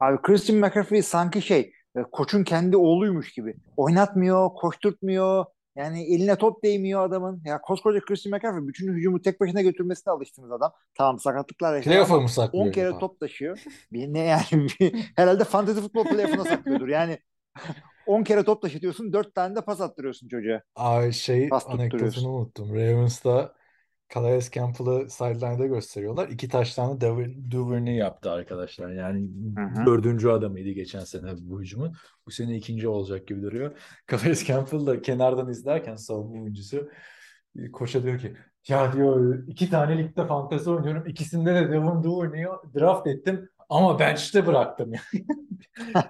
Abi Christian McCaffrey sanki şey e, koçun kendi oğluymuş gibi. Oynatmıyor, koşturtmuyor. Yani eline top değmiyor adamın. Ya koskoca Christian McCaffrey bütün hücumu tek başına götürmesine alıştığımız adam. Tamam sakatlıklar yaşadı Playoff'a mı saklıyor? 10 kere top taşıyor. Bir ne yani bir- herhalde fantasy futbol playoff'una saklıyordur. Yani 10 kere top taşıtıyorsun 4 tane de pas attırıyorsun çocuğa. Ay şey Pas anekdotunu unuttum. Ravens'ta Calais Campbell'ı sideline'da gösteriyorlar. İki Duver- Duvernay yaptı arkadaşlar. Yani Hı hı. dördüncü adamıydı geçen sene bu hücumun. Bu sene ikinci olacak gibi duruyor. Calais Campbell da kenardan izlerken savunma oyuncusu e, koça diyor ki ya diyor iki tane ligde fantezi oynuyorum. İkisinde de Devin Duvernay'ı draft ettim ama bench'te bıraktım.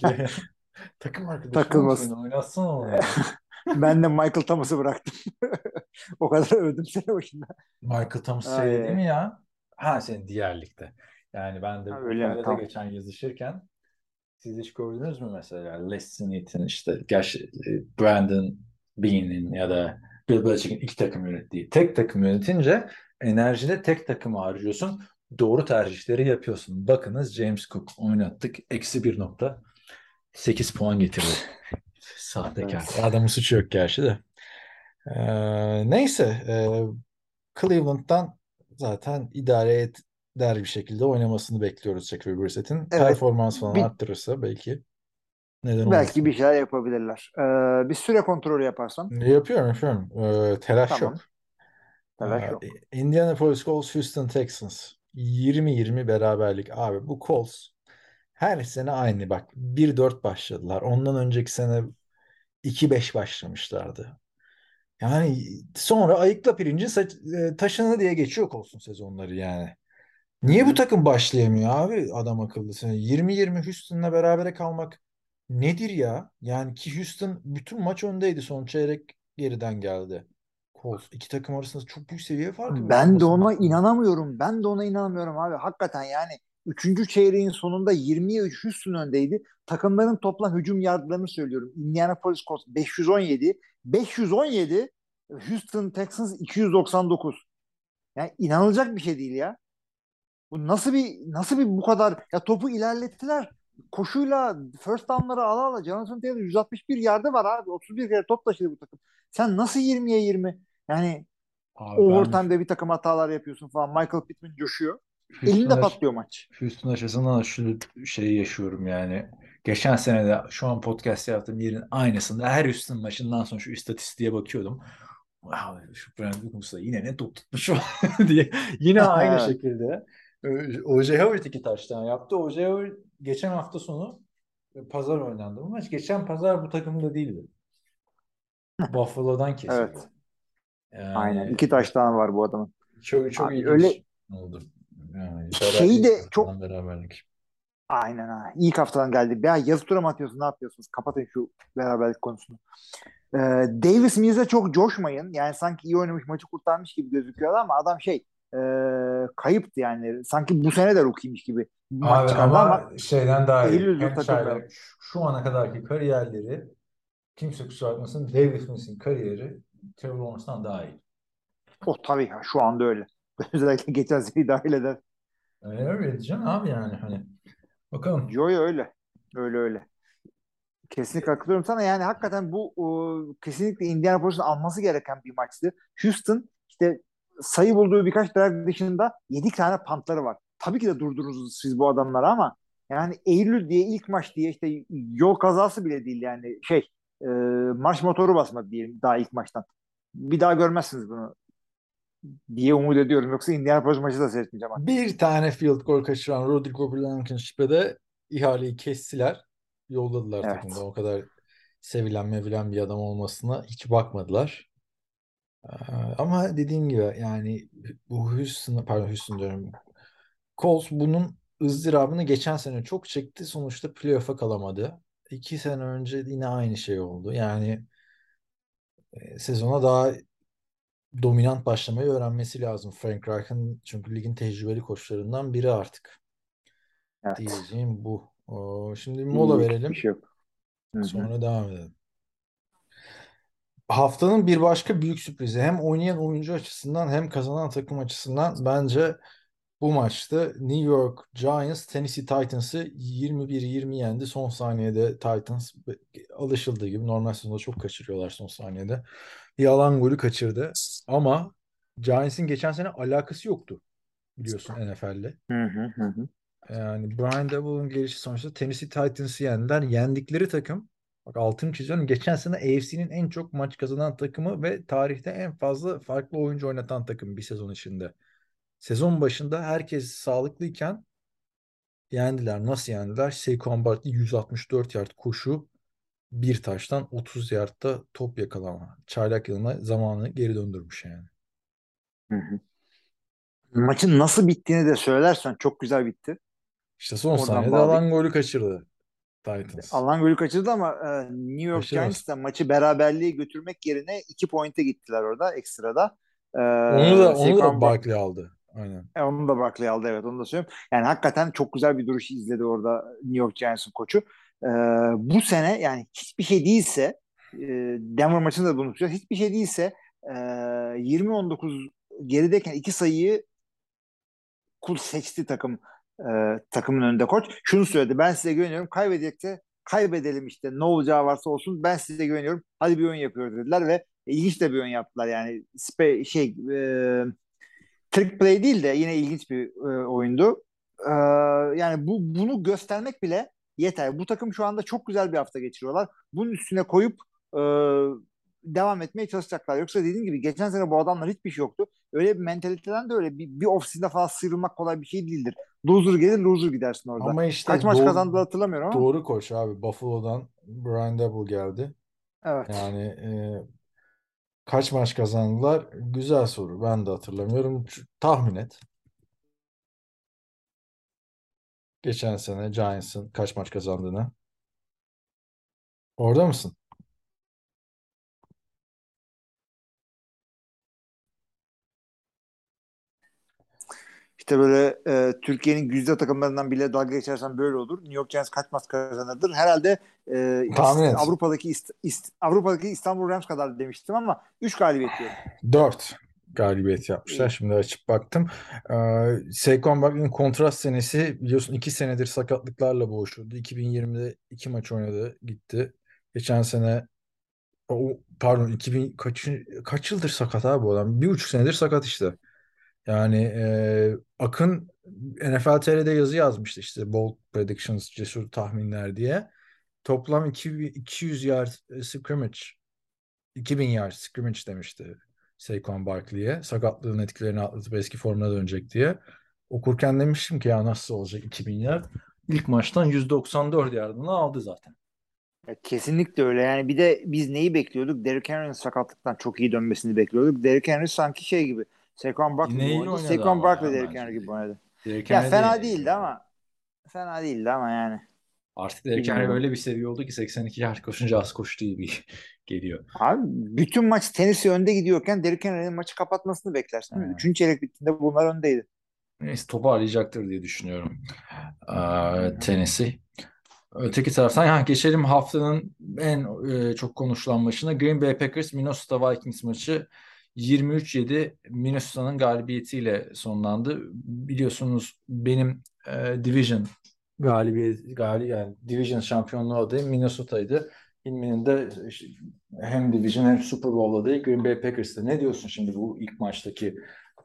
Takım arkadaşı Takılmasın. oynatsana onu. Ben de Michael Thomas'ı bıraktım. o kadar övdüm sene başında. Michael Thomas şey değil mi ya? Ha senin diğer ligde. Yani ben de Ha, öyle hikayede Tamam. geçen yazışırken siz hiç gördünüz mü mesela Les Smith'in işte gerçi e, Brandon Beane'in ya da Bill Belichick'in ilk takım yönettiği tek takım yönetince enerjide tek takımı harcıyorsun. Doğru tercihleri yapıyorsun. Bakınız James Cook oynattık. Eksi 1.8 puan getirdi. Sahtekar. Evet. Adamın suçu yok gerçi de. Ee, neyse. e, Cleveland'dan zaten idare eder bir şekilde oynamasını bekliyoruz Jacoby Brissett'in. Evet. Performans falan Bir- arttırırsa belki neden Belki olmasın. bir şeyler yapabilirler. Ee, bir süre kontrolü yaparsan. Yapıyorum yapıyorum. Ee, telaş Tamam. yok. Telaş Ee, yok. Indianapolis Colts, Houston Texans. 20-20 beraberlik. Abi bu Colts her sene aynı bak. 1-4 başladılar. Ondan önceki sene 2-5 başlamışlardı. Yani sonra ayıkla pirinci saç- e, taşını diye geçiyor Colts'un sezonları yani. Niye bu takım başlayamıyor abi adam akıllı? Sen 20-20 Houston'la berabere kalmak nedir ya? Yani ki Houston bütün maç öndeydi. Son çeyrek geriden geldi. Colts iki takım arasında çok büyük seviye farkı var Ben de ona inanamıyorum. Ben de ona inanamıyorum abi. Hakikaten yani 3. çeyreğin sonunda 20'ye 3 Houston öndeydi. Takımların toplam hücum yardlarını söylüyorum. Indianapolis Colts 517, 517, Houston Texans 299. Yani inanılacak bir şey değil ya. Bu nasıl bir nasıl bir bu kadar ya topu ilerlettiler. Koşuyla first down'ları ala ala Jonathan Taylor 161 yardı var abi. 31 kere top taşıdı bu takım. Sen nasıl 20'ye 20? Yani Abi ben overtime'de bir takım hatalar yapıyorsun falan. Michael Pittman coşuyor. Houston Elinde patlıyor maç. Houston açısından şu şeyi yaşıyorum yani. Geçen sene de şu an podcast yaptığım yerin aynısında her Houston maçından sonra şu istatistiğe bakıyordum. Wow, şu Brandon Cooks'a yine ne top tutmuş diye. Yine aynı şekilde. Ee, O.J. Howard iki taştan yaptı. O.J. Howard geçen hafta sonu e, pazar oynandı bu maç. Geçen pazar bu takımda değildi. Buffalo'dan kesildi. Evet. Yani Aynen. İki taştan var bu adamın. çok çok Abi ilginç öyle- oldu. Yani Şeyi de çok- beraberlik. Aynen ha. İlk haftadan geldi. Ya yazı tura mı atıyorsun? Ne yapıyorsunuz? Kapatın şu beraberlik konusunu. Ee, Davis Mills'e çok coşmayın. Yani sanki iyi oynamış maçı kurtarmış gibi gözüküyor ama adam şey e, kayıptı yani. Sanki bu sene de rookie'miş gibi maç Abi ama, ama şeyden daha iyi. Çaylak, şu, ana kadarki kariyerleri kimse kusura bakmasın Davis Mills'in kariyeri Trevor Lawrence'dan daha iyi. o tabii ya, şu anda öyle. Özellikle geçen seneyi dahil eder. Öyle diyeceğim abi yani hani. Bakalım. Yo yo öyle. Öyle öyle. Kesinlikle katılıyorum sana. Yani hakikaten bu o, kesinlikle Indianapolis'in alması gereken bir maçtı. Houston işte sayı bulduğu birkaç drive dışında 7 tane pantları var. Tabii ki de durdurursunuz siz bu adamları ama yani Eylül diye ilk maç diye işte yol kazası bile değil yani şey e, marş motoru basmadı diyelim daha ilk maçtan. Bir daha görmezsiniz bunu diye umut ediyorum. Yoksa Indianapolis maçı da seyretmeyeceğim. artık. Bir tane field goal kaçıran Rodrigo Blankenship'e de ihaleyi kestiler. Yolladılar Evet. takımda. O kadar sevilen mevilen bir adam olmasına hiç bakmadılar. Ee, Ama dediğim gibi yani bu Houston, pardon Houston diyorum. Colts bunun ızdırabını geçen sene çok çekti. Sonuçta playoff'a kalamadı. İki sene önce yine aynı şey oldu. Yani e, sezona daha dominant başlamayı öğrenmesi lazım Frank Reich'ın çünkü ligin tecrübeli koçlarından biri artık. Evet. Diyeceğim bu. O, şimdi mola Diyecek verelim. Şey yok. Hı hı. Sonra devam edelim. Haftanın bir başka büyük sürprizi hem oynayan oyuncu açısından hem kazanan takım açısından bence bu maçta New York Giants Tennessee Titans'ı 21-20 yendi. Son saniyede Titans alışıldığı gibi normal sezonda çok kaçırıyorlar son saniyede. Bir alan golü kaçırdı. Ama Giants'in geçen sene alakası yoktu biliyorsun NFL'le. Hı hı hı hı. Yani Brian Daboll'un gelişi sonuçta Tennessee Titans'ı yendiler. Yendikleri takım bak altını çiziyorum. Geçen sene AFC'nin en çok maç kazanan takımı ve tarihte en fazla farklı oyuncu oynatan takım bir sezon içinde. Sezon başında herkes sağlıklıyken yendiler. Nasıl yendiler? Saquon Barkley 164 yard koşu, bir taştan 30 yardta top yakalama. Çaylak yılına zamanı geri döndürmüş yani. Hı hı. Maçın nasıl bittiğini de söylersen çok güzel bitti. İşte son Oradan saniyede bağlayayım. alan golü kaçırdı Titans. Alan golü kaçırdı ama e, New York. Giants maçı beraberliğe götürmek yerine iki pointe gittiler orada ekstrada. E, Onu da onu da Bar- Barkley aldı. Aynen. E, onu da Barkley aldı evet onu da söyleyeyim. Yani hakikaten çok güzel bir duruş izledi orada New York Giants'ın koçu. E, bu sene yani hiçbir şey değilse e, Denver maçında da bunu tutuyor. Hiçbir şey değilse e, 20-19 gerideyken iki sayıyı kul seçti takım e, takımın önünde koç. Şunu söyledi ben size güveniyorum kaybedecekse kaybedelim işte ne olacağı varsa olsun ben size güveniyorum hadi bir oyun yapıyoruz dediler ve ilginç de bir oyun yaptılar yani spe, şey e, trick play değil de yine ilginç bir e, oyundu. E, yani bu bunu göstermek bile yeter. Bu takım şu anda çok güzel bir hafta geçiriyorlar. Bunun üstüne koyup e, devam etmeye çalışacaklar. Yoksa dediğim gibi geçen sene bu adamlar hiçbir şey yoktu. Öyle bir mentaliteden de öyle bir, bir off-season'da falan sıyrılmak kolay bir şey değildir. Loser gelir loser gidersin orada. Ama işte Kaç maç kazandı hatırlamıyorum ama. Doğru koç abi. Buffalo'dan Brian Daboll geldi. Evet. Yani e, kaç maç kazandılar? Güzel soru. Ben de hatırlamıyorum. Tahmin et. Geçen sene Giants'ın kaç maç kazandığını. Orada mısın? İşte böyle e, Türkiye'nin güzide takımlarından bile dalga geçersen böyle olur. New York Giants kaç maç kazanırdır? Herhalde e, Tahmin. Avrupa'daki İst- İst- Avrupa'daki İstanbul Rams kadar demiştim ama 3 galibiyet diyorum. 4 galibiyet yapmışlar. Şimdi açıp baktım. Ee, Saquon Barkley'in kontrast senesi biliyorsun 2 senedir sakatlıklarla boğuşuyordu. 2020'de 2 maç oynadı, gitti. Geçen sene o, pardon 2000 kaç, kaç yıldır sakat abi bu adam? Bir buçuk senedir sakat işte. Yani e, Akın NFL TR'de yazı yazmıştı işte bold predictions, cesur tahminler diye. Toplam 200 200 yard e, scrimmage 2000 yard scrimmage demişti Saquon Barkley'e. Sakatlığın etkilerini atlatıp eski formuna dönecek diye. Okurken demiştim ki ya nasıl olacak 2000 yard? İlk maçtan 194 yardını aldı zaten. Ya kesinlikle öyle. Yani bir de biz neyi bekliyorduk? Derrick Henry'nin sakatlıktan çok iyi dönmesini bekliyorduk. Derrick Henry sanki şey gibi. Saquon Barkley oynadı. Saquon Barkley Derrick. Henry gibi oynadı. Derrick Ya fena de- değildi ama fena değildi ama yani. Artık Henry Bilmiyorum. öyle bir seviye oldu ki 82 yard koşunca az koştuğu gibi geliyor. Abi bütün maç Tennessee önde gidiyorken Derrick Henry'nin maçı kapatmasını beklersin. Evet. Üçüncü çeyrek bittiğinde bunlar öndeydi. Neyse toparlayacaktır diye düşünüyorum. Ee, Tennessee. Öteki taraftan ha, geçelim haftanın en e, çok konuşulan maçına. Green Bay Packers Minnesota Vikings maçı 23-7 Minnesota'nın galibiyetiyle sonlandı. Biliyorsunuz benim e, division galibiyet gali yani division şampiyonluğu adayım Minnesota'ydı. Hilmi'nin de hem division hem Super Bowl adayı Green Bay Packers'ta. Ne diyorsun şimdi bu ilk maçtaki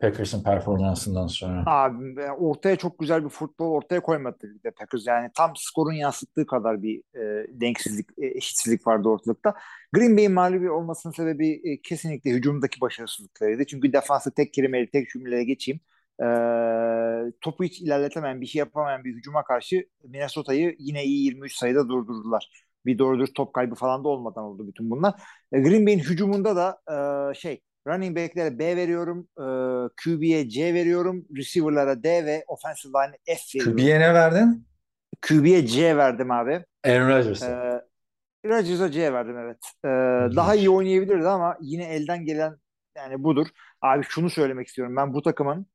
Packers'ın performansından sonra? Abi e, ortaya çok güzel bir futbol ortaya koymadı bir de Packers. Yani tam skorun yansıttığı kadar bir e, denksizlik, e, eşitsizlik vardı ortalıkta. Green Bay'in mağlubi olmasının sebebi e, kesinlikle hücumdaki başarısızlıklarıydı. Çünkü defansı tek kelimeyle tek cümleye geçeyim. E, topu hiç ilerletemeyen, bir şey yapamayan bir hücuma karşı Minnesota'yı yine iyi 23 sayıda durdurdular. Bir doğru dürüst top kaybı falan da olmadan oldu bütün bunlar. E, Green Bay'in hücumunda da e, şey running back'lere B veriyorum, e, QB'ye C veriyorum, receiver'lara D ve offensive line'e F veriyorum. QB'ye ne verdin? QB'ye C verdim abi. Aaron Rodgers'a. E, Rodgers C'ye verdim evet. Ee, daha iyi oynayabilirdi ama yine elden gelen yani budur. Abi şunu söylemek istiyorum. Ben bu takımın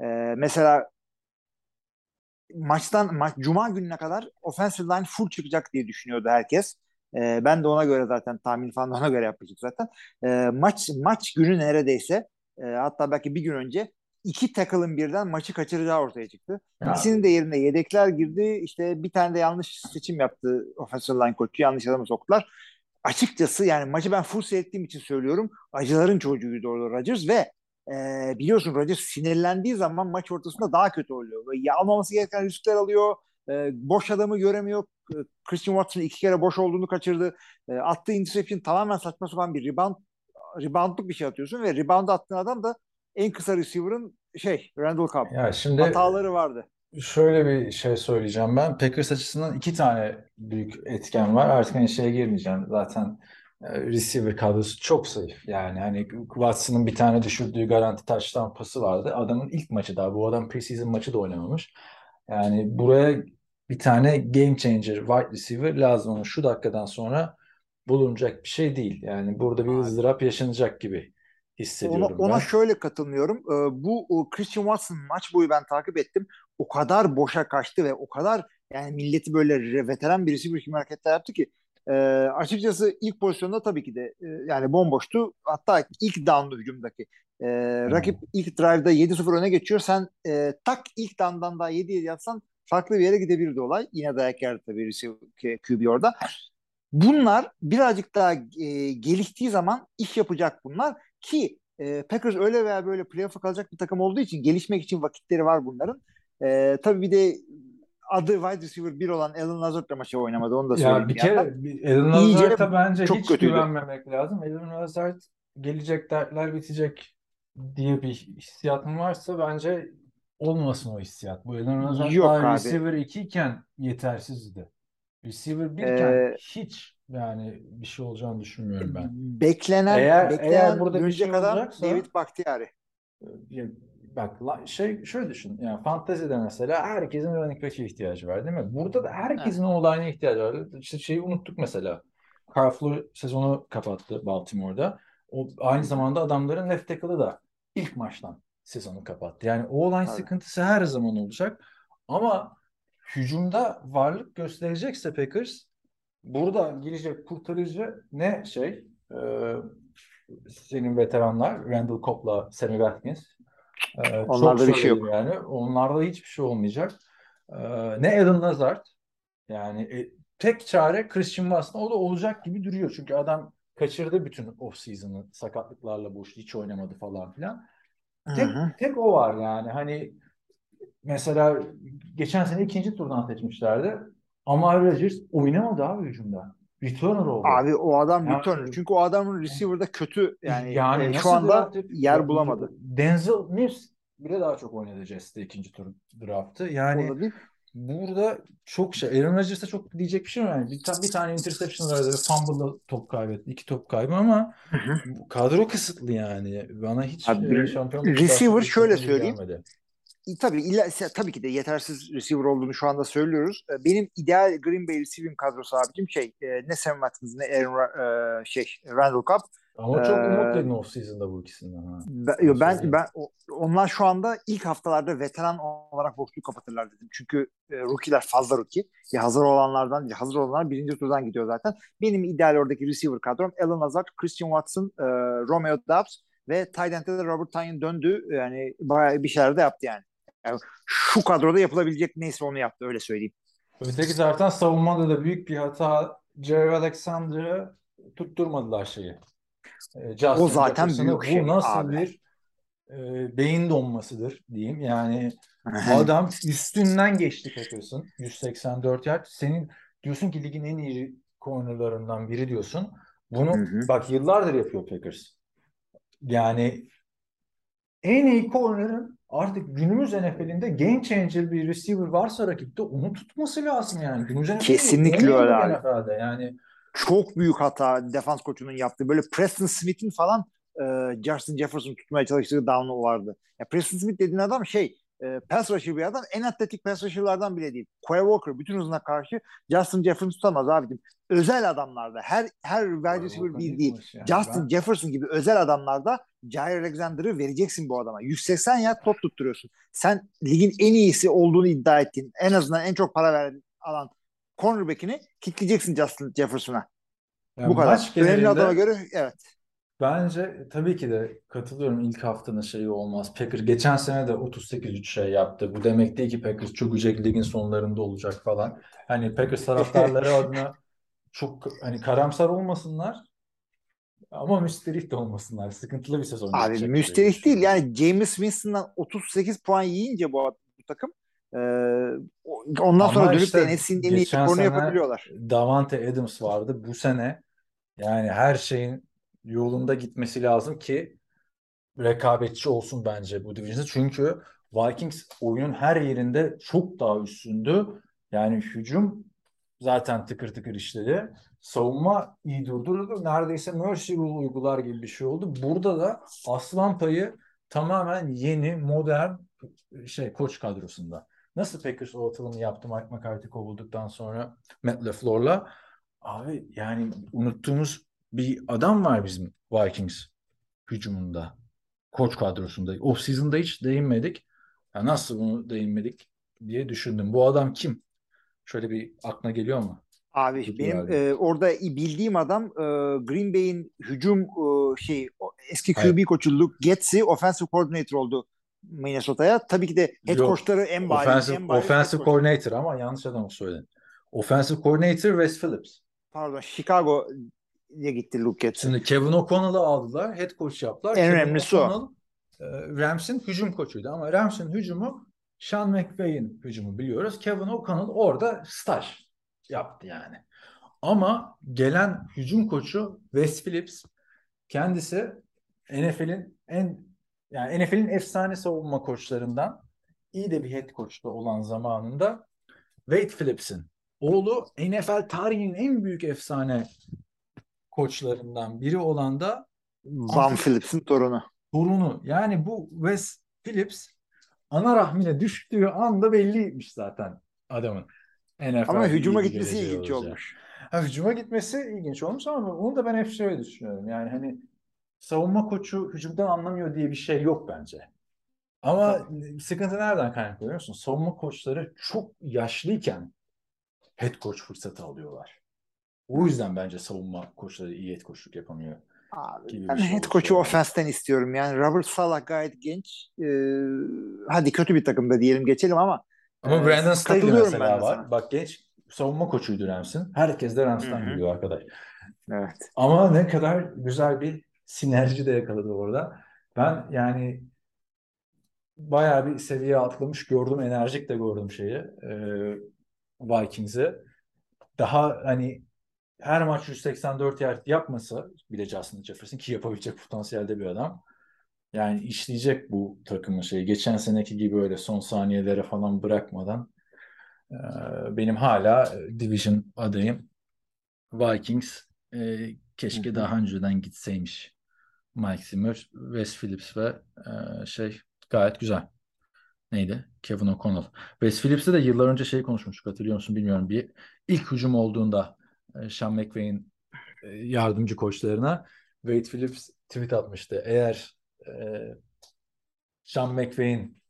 e, mesela maçtan maç cuma gününe kadar offensive line full çıkacak diye düşünüyordu herkes. E, ben de ona göre zaten tahmin falan ona göre yapmıştık zaten. E, maç maç günü neredeyse e, hatta belki bir gün önce iki tackle'ın birden maçı kaçıracağı ortaya çıktı. Ya. İkisinin de yerine yedekler girdi. İşte bir tane de yanlış seçim yaptı offensive line koçu. Yanlış adamı soktular. Açıkçası yani maçı ben full seyrettiğim için söylüyorum. Acıların çocuğuydu orada Rodgers ve e, biliyorsun Rodgers sinirlendiği zaman maç ortasında daha kötü oluyor. Böyle ya almaması gereken riskler alıyor. E, boş adamı göremiyor. Christian Watson iki kere boş olduğunu kaçırdı. E, attığı interception tamamen saçma sapan bir rebound reboundluk bir şey atıyorsun ve rebound attığın adam da en kısa receiver'ın şey Randall Cobb. Ya şimdi Hataları vardı. şöyle bir şey söyleyeceğim ben. Packers açısından iki tane büyük etken var. Artık hani şeye girmeyeceğim. Zaten receiver kadrosu çok zayıf. Yani hani Watson'ın bir tane düşürdüğü garanti touchdown pası vardı. Adamın ilk maçı daha. Bu adam preseason maçı da oynamamış. Yani buraya bir tane game changer wide receiver lazım ama şu dakikadan sonra bulunacak bir şey değil. Yani burada bir ızdırap yaşanacak gibi Ona, hissediyorum ona ben. şöyle katılmıyorum. Ee, bu Christian Watson maç boyu ben takip ettim. O kadar boşa kaçtı ve o kadar yani milleti böyle veteran birisi bir hareketler yaptı ki e, açıkçası ilk pozisyonda tabii ki de e, yani bomboştu. Hatta ilk down'lu hücumdaki. E, rakip ilk drive'da 7-0 öne geçiyor. Sen e, tak ilk down'dan daha 7-7 yapsan farklı bir yere gidebilirdi olay. Yine dayak yerdi tabii QB orada. Bunlar birazcık daha e, geliştiği zaman iş yapacak bunlar ki e, Packers öyle veya böyle playoff'a kalacak bir takım olduğu için gelişmek için vakitleri var bunların. E, tabii bir de adı wide receiver 1 olan Alan Lazard da maçı oynamadı onu da Ya söyleyeyim. bir bir kere Alan Lazard'a bence çok hiç kötüydü. güvenmemek lazım. Alan Lazard gelecek dertler bitecek diye bir hissiyatın varsa bence olmasın o hissiyat. Bu Alan Lazard Yok daha abi. receiver 2 iken yetersizdi. Receiver 1 iken Ee, hiç yani bir şey olacağını düşünmüyorum ben. Beklenen Eğer- beklenen eğer burada bir şey adam olacaksa- David Bakhtiari. Ya, Bak şey şöyle düşün. Yani fantezide mesela herkesin running back'e ihtiyacı var değil mi? Burada da herkesin o line'e ihtiyacı var. İşte şeyi unuttuk mesela. Carflo sezonu kapattı Baltimore'da. O aynı zamanda adamların left tackle'ı da ilk maçtan sezonu kapattı. Yani o line Tabii. sıkıntısı her zaman olacak. Ama hücumda varlık gösterecekse Packers burada gelecek kurtarıcı ne şey? Ee, senin veteranlar Randall Cobb'la Sammy Watkins. Ee, Onlarda çok bir şey söyledim Yani. Onlarda hiçbir şey olmayacak. Ee, ne Alan Lazard. Yani e, tek çare Christian Watson. O da olacak gibi duruyor. Çünkü adam kaçırdı bütün off-season'ı. Sakatlıklarla boş. Hiç oynamadı falan filan. Tek, Hı hı. tek o var yani. Hani mesela geçen sene ikinci turdan seçmişlerdi. Ama Rodgers oynamadı abi hücumda. Returner oldu. Abi o adam Yani- returner. Çünkü o adamın receiver'da kötü yani, e, nasıl şu anda draft edip- yer bulamadı. Denzel Mims bile daha çok oynadı Jets'te ikinci tur draftı. Yani burada çok şey. Aaron Rodgers'a çok diyecek bir şey yok. Yani bir, ta- bir tane interception vardı. Fumble'da top kaybetti. iki top kaybı ama kadro kısıtlı yani. Bana hiç Abi, e, şampiyonluk receiver şöyle söyleyeyim. gelmedi. Tabii illa, tabii ki de yetersiz receiver olduğunu şu anda söylüyoruz. Benim ideal Green Bay receiving kadrosu abicim şey ne Sam Watkins ne Aaron şey Randall Cobb. Ama çok Ee, umutluydun off-season'da bu ikisinden. Ha. Ben, ben, ben onlar şu anda ilk haftalarda veteran olarak boşluğu kapatırlar dedim. Çünkü e, rookie'ler fazla rookie. Ya hazır olanlardan ya hazır olanlar birinci turdan gidiyor zaten. Benim ideal oradaki receiver kadrom Alan Lazard, Christian Watson, e, Romeo Doubs ve tight end'de de Robert Tonyan döndü. Yani bayağı bir şeyler de yaptı yani. Yani. Şu kadroda yapılabilecek neyse onu yaptı öyle söyleyeyim. Öteki zaten savunmada da büyük bir hata. Jerry Alexander'ı tutturmadılar şeyi. Ee, Justin O zaten büyük Bu şey nasıl abi. bir e, beyin donmasıdır diyeyim. Yani adam üstünden geçti Packers'ın. 184 yard. Senin diyorsun ki ligin en iyi cornerlarından biri diyorsun. Bunu Hı hı. bak yıllardır yapıyor Packers. Yani en iyi corner'ın artık günümüz NFL'inde game changer bir receiver varsa rakipte onu tutması lazım yani. Günümüz NFL'inde Kesinlikle öyle abi. NFL'de yani. çok büyük hata defans koçunun yaptığı. Böyle Preston Smith'in falan e, Justin Jefferson tutmaya çalıştığı down'u vardı. Ya Preston Smith dediğin adam şey e, pass rusher bir adam. En atletik pass rusher'lardan bile değil. Quay Walker bütün hızına karşı Justin Jefferson tutamaz abicim. Özel adamlarda her her wide receiver bir değil. Yani Justin ben- Jefferson gibi özel adamlarda Jair Alexander'ı vereceksin bu adama. 180 yard top tutturuyorsun. Sen ligin en iyisi olduğunu iddia ettiğin, en azından en çok para veren alan cornerback'ini kitleyeceksin Justin Jefferson'a. yani bu kadar. Önemli adama göre evet. Bence tabii ki de katılıyorum ilk haftanın şeyi olmaz. Packers geçen sene de 38-3 şey yaptı. Bu demek değil ki Packers çökecek ligin sonlarında olacak falan. Hani Packers taraftarları adına çok hani karamsar olmasınlar ama müsterih de olmasınlar. Sıkıntılı bir sezon Abi müsterih değil. Yani James Winston'dan 38 puan yiyince bu, bu takım e, ondan Ama sonra dönüp işte de NFC'nin en iyi yapabiliyorlar. Davante Adams vardı. Bu sene yani her şeyin yolunda gitmesi lazım ki rekabetçi olsun bence bu division'da. Çünkü Vikings oyunun her yerinde çok daha üstündü. Yani hücum zaten tıkır tıkır işledi. Savunma iyi durdurdu. Neredeyse mercy rule uygular gibi bir şey oldu. Burada da aslan payı tamamen yeni, modern şey koç kadrosunda. Nasıl Packers o atılımı yaptı Mike McCarthy kovulduktan sonra Matt LaFleur'la? Abi yani unuttuğumuz bir adam var bizim Vikings hücumunda. Koç kadrosunda. Off season'da hiç değinmedik. Ya nasıl bunu değinmedik diye düşündüm. Bu adam kim? Şöyle bir aklına geliyor mu? Abi Kötü benim e, orada bildiğim adam e, Green Bay'in hücum e, şey eski QB Hayır. koçu Luke Getzi offensive coordinator oldu Minnesota'ya. Tabii ki de head Yok. coachları en bariz Offensive, en head offensive coordinator ama yanlış adamı söyledin. Offensive coordinator Wes Phillips. Pardon Chicago'ya gitti Getzi. Şimdi Kevin O'Connell'ı aldılar. Head coach yaptılar. En Kevin önemlisi o. E, Rams'in hücum koçuydu. Ama Rams'in hücumu Sean McVay'in hücumu biliyoruz. Kevin O'Connell orada staj yaptı yani. Ama gelen hücum koçu Wes Phillips kendisi NFL'in en yani NFL'in efsane savunma koçlarından iyi de bir head coach'ta olan zamanında Wade Phillips'in oğlu NFL tarihinin en büyük efsane koçlarından biri olan da Van Phillips'in torunu. torunu. Yani bu Wes Phillips ana rahmine düştüğü anda belliymiş zaten adamın. NFL Ama hücuma gitmesi ilginç olacağı. olmuş. Ha, hücuma gitmesi ilginç olmuş ama onu da ben hep şöyle düşünüyorum. Yani hani savunma koçu hücumdan anlamıyor diye bir şey yok bence. Ama sıkıntı nereden kaynaklı biliyor musun? Savunma koçları çok yaşlıyken head coach fırsatı alıyorlar. O yüzden bence savunma koçları iyi head coachluk yapamıyor. Abi, ben şey head yani. offense'ten istiyorum. Yani Robert Sala gayet genç. Ee, hadi kötü bir takımda diyelim geçelim ama Ama Evet, Brandon Staley mesela var. sana. Bak genç savunma koçuydu Rams'in. Herkes de Rams'tan geliyor arkadaş. evet. Ama ne kadar güzel bir sinerji de yakaladı orada. Ben yani bayağı bir seviye atlamış gördüm. Enerjik de gördüm şeyi. E, Vikings'i. Daha hani her maç 184 yard yapmasa bile Justin Jefferson ki yapabilecek potansiyelde bir adam. Yani işleyecek bu takımın şeyi. Geçen seneki gibi öyle son saniyelere falan bırakmadan e, benim hala e, division adayım Vikings. E, keşke Hı hı. daha önceden gitseymiş. Mike Zimmer, Wes Phillips ve e, şey gayet güzel. Neydi? Kevin O'Connell. Wes Phillips'e de yıllar önce şey konuşmuştuk hatırlıyor musun bilmiyorum. Bir ilk hücum olduğunda Sean McVay'in e, yardımcı koçlarına Wade Phillips tweet atmıştı. Eğer e, Sean McVay'in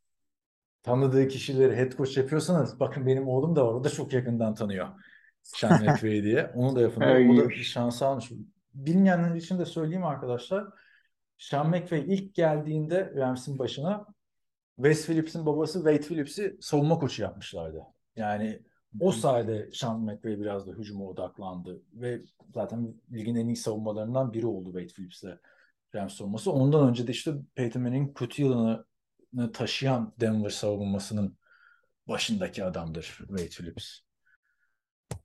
tanıdığı kişileri head coach yapıyorsanız bakın benim oğlum da var. O da çok yakından tanıyor Sean McVay diye. Onu da yapın. O da iyiymiş. şans almış. Bilmeyenler için de söyleyeyim arkadaşlar. Sean McVay ilk geldiğinde Rams'in başına Wes Phillips'in babası Wade Phillips'i savunma koçu yapmışlardı. Yani o sayede Sean McVay biraz da hücuma odaklandı ve zaten ligin en iyi savunmalarından biri oldu Wade Phillips'le Rams savunması. Ondan önce de işte Peyton Manning'in kötü yılını taşıyan Denver savunmasının başındaki adamdır Wade Phillips.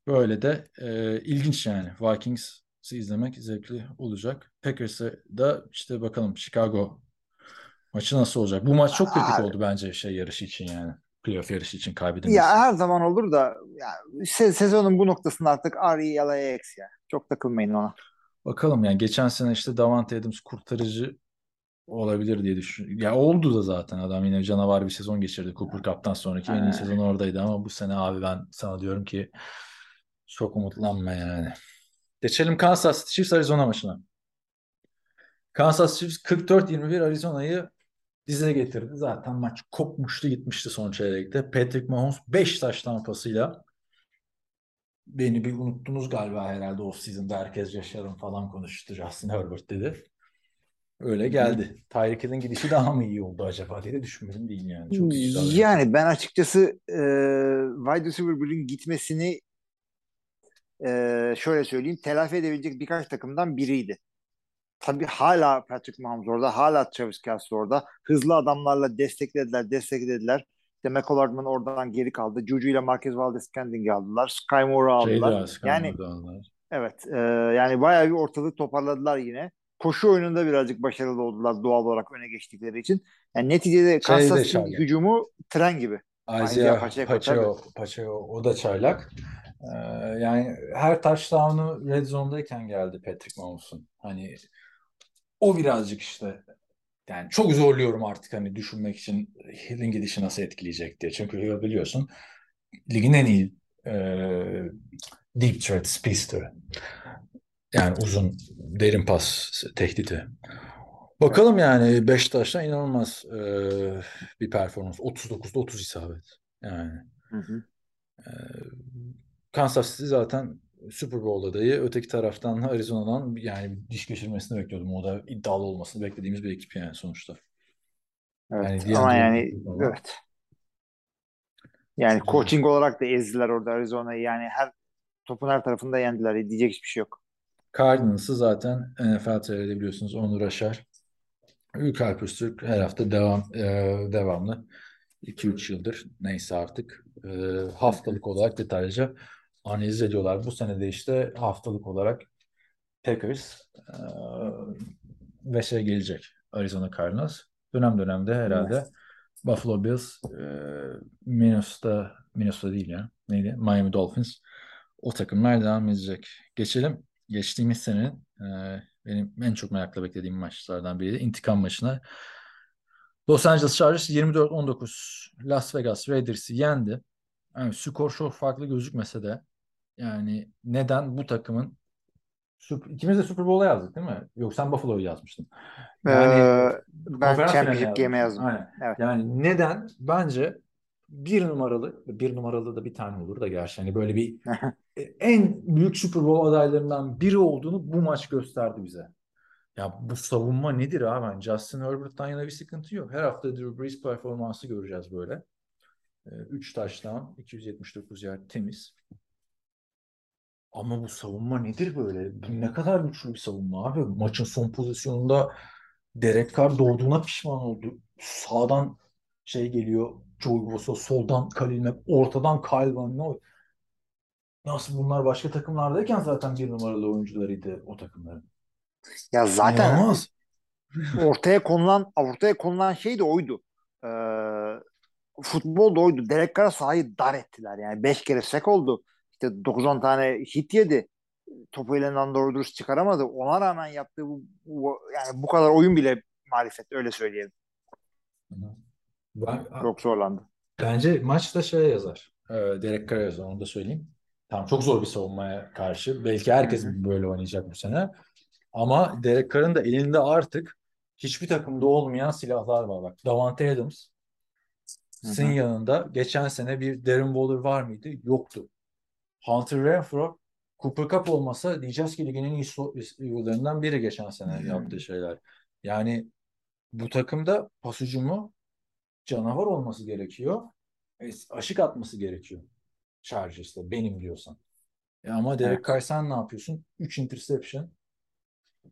Böyle de e, ilginç yani. Vikings'i izlemek zevkli olacak. Packers'e da işte bakalım Chicago maçı nasıl olacak? Bu maç çok kritik Abi. oldu bence şey yarışı için yani. Playoff yarışı için kaybedilmesi. Ya her zaman olur da ya, se- sezonun bu noktasında artık R-E-L-A-X ya. Çok takılmayın ona. Bakalım yani geçen sene işte Davante Adams kurtarıcı olabilir diye düşünüyorum. Ya oldu da zaten adam yine canavar bir sezon geçirdi. Cooper Cup'tan sonraki en iyi sezon oradaydı ama bu sene abi ben sana diyorum ki çok umutlanma yani. Geçelim Kansas City Chiefs Arizona maçına. Kansas Chiefs 44-21 Arizona'yı dize getirdi. Zaten maç kopmuştu gitmişti son çeyrekte. Patrick Mahomes 5 taş tampasıyla beni bir unuttunuz galiba herhalde off season'da herkes yaşarım falan konuştu. Justin Herbert dedi. Öyle geldi. Tyreek Hill'in gidişi daha mı iyi oldu acaba diye de düşünmedim değil yani. Çok iyi. Yani ben açıkçası e, wide receiver birinin gitmesini e, şöyle söyleyeyim telafi edebilecek birkaç takımdan biriydi. Tabii hala Patrick Mahomes orada, hala Travis Kelce orada. Hızlı adamlarla desteklediler, desteklediler. İşte McCollardman oradan geri kaldı. Juju ile Marquez Valdez-Scantling aldılar. Sky Moore'u aldılar. aslında yani aldılar. evet, e, yani bayağı bir ortalığı toparladılar yine. Koşu oyununda birazcık başarılı oldular doğal olarak öne geçtikleri için. Yani neticede Şey Kansas hücumu tren gibi. Isaiah Pacheco, Pacheco, Pacheco o da çaylak. Ee, yani her touchdown'u red zone'dayken geldi Patrick Mahomes'un. Hani o birazcık işte yani çok zorluyorum artık hani düşünmek için Hill'in gidişi nasıl etkileyecek diye. Çünkü biliyorsun ligin en iyi e, deep threat speedster'ı. Yani uzun derin pas tehdidi. Bakalım yani Beşiktaş'ta inanılmaz e, bir performans. 39'da 30 isabet. Yani Hı hı. e, Kansas City zaten Super Bowl adayı. Öteki taraftan Arizona'dan yani diş geçirmesini bekliyordum. O da iddialı olmasını beklediğimiz bir ekip yani sonuçta. Evet. Yani Ama yani ama- evet. Yani Güzel. coaching olarak da ezdiler orada Arizona'yı. Yani her topun her tarafında yendiler. Diyecek hiçbir şey yok. Cardinals'ı zaten NFL TV'de biliyorsunuz Onur Aşar. Ülke Alpüstürk her hafta devam e, devamlı 2-3 yıldır neyse artık e, haftalık olarak detaylıca analiz ediyorlar. Bu sene de işte haftalık olarak Packers e, ve şey gelecek Arizona Cardinals. Dönem dönemde herhalde Buffalo Bills, e, Minnesota, Minnesota değil ya. Neydi? Miami Dolphins. O takımlar devam edecek. Geçelim. Geçtiğimiz senenin e, benim en çok merakla beklediğim maçlardan biriydi. İntikam maçına. Los Angeles Chargers 24-19 Las Vegas Raiders'ı yendi. Yani skor çok farklı gözükmese de yani neden bu takımın ikimiz de Super Bowl'a yazdık değil mi? Yok sen Buffalo'yu yazmıştın. Yani Ee, ben Championship Game'e yazdım. Aynen. Evet. Yani neden? Bence bir numaralı, bir numaralı da bir tane olur da gerçi hani böyle bir en büyük Super Bowl adaylarından biri olduğunu bu maç gösterdi bize. Ya bu savunma nedir abi? Yani Justin Herbert'tan yana bir sıkıntı yok. Her hafta Drew Brees performansı göreceğiz böyle. 3 taştan 279 yer temiz. Ama bu savunma nedir böyle? Bu ne kadar güçlü bir savunma abi. Maçın son pozisyonunda Derek Carr doğduğuna pişman oldu. Sağdan şey geliyor. Joey Bosa soldan Khalil Mack, ortadan Kyle Van Noy. Nasıl bunlar başka takımlardayken zaten bir numaralı oyuncularıydı o takımların. Ya zaten İnanılmaz. ortaya konulan ortaya konulan şey de oydu. Ee, futbol da oydu. Derek Carr'a sahayı dar ettiler. Yani 5 kere sek oldu. İşte 9-10 tane hit yedi. Topu elinden doğru dürüst çıkaramadı. Ona rağmen yaptığı bu, bu- yani bu kadar oyun bile marifet öyle söyleyelim. Ben, Çok zorlandı. bence maçta şey yazar. Ee, Derek Carr yazar onu da söyleyeyim. Tamam çok zor bir savunmaya karşı. Belki herkes böyle oynayacak bu sene. Ama Derek Carr'ın da elinde artık hiçbir takımda olmayan silahlar var. Bak Davante Adams. Sin yanında geçen sene bir Darren Waller var mıydı? Yoktu. Hunter Renfro Cooper Cup olmasa diyeceğiz ki ligin en iyi yıllarından biri geçen sene yaptığı şeyler. Yani bu takımda pas hücumu canavar olması gerekiyor. E, aşık atması gerekiyor. Chargers'ta benim diyorsan. E ama Derek Evet. Carr sen ne yapıyorsun? 3 interception,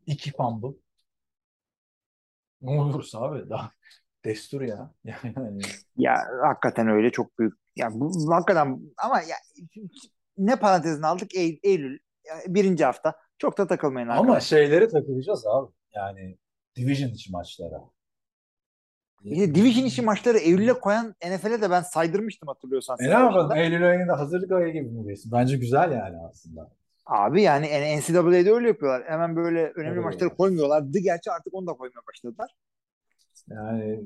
2 fumble. Ne olursa abi daha destur ya. Yani hani Ya hakikaten öyle çok büyük. Ya bu hakikaten ama ya ne parantezini aldık Eylül, Eylül ya birinci hafta. Çok da takılmayın ama arkadaşlar. şeylere takılacağız abi. Yani division içi maçlara. Yine division işi maçları Eylül'e koyan NFL'e de ben saydırmıştım hatırlıyorsan. E ne yapalım? Eylül ayında hazırlık ayı gibi mi diyorsun? Bence güzel yani aslında. Abi yani NCAA'de öyle yapıyorlar. Hemen böyle önemli Evet. maçları koymuyorlardı. Gerçi artık onu da koymaya başladılar. Yani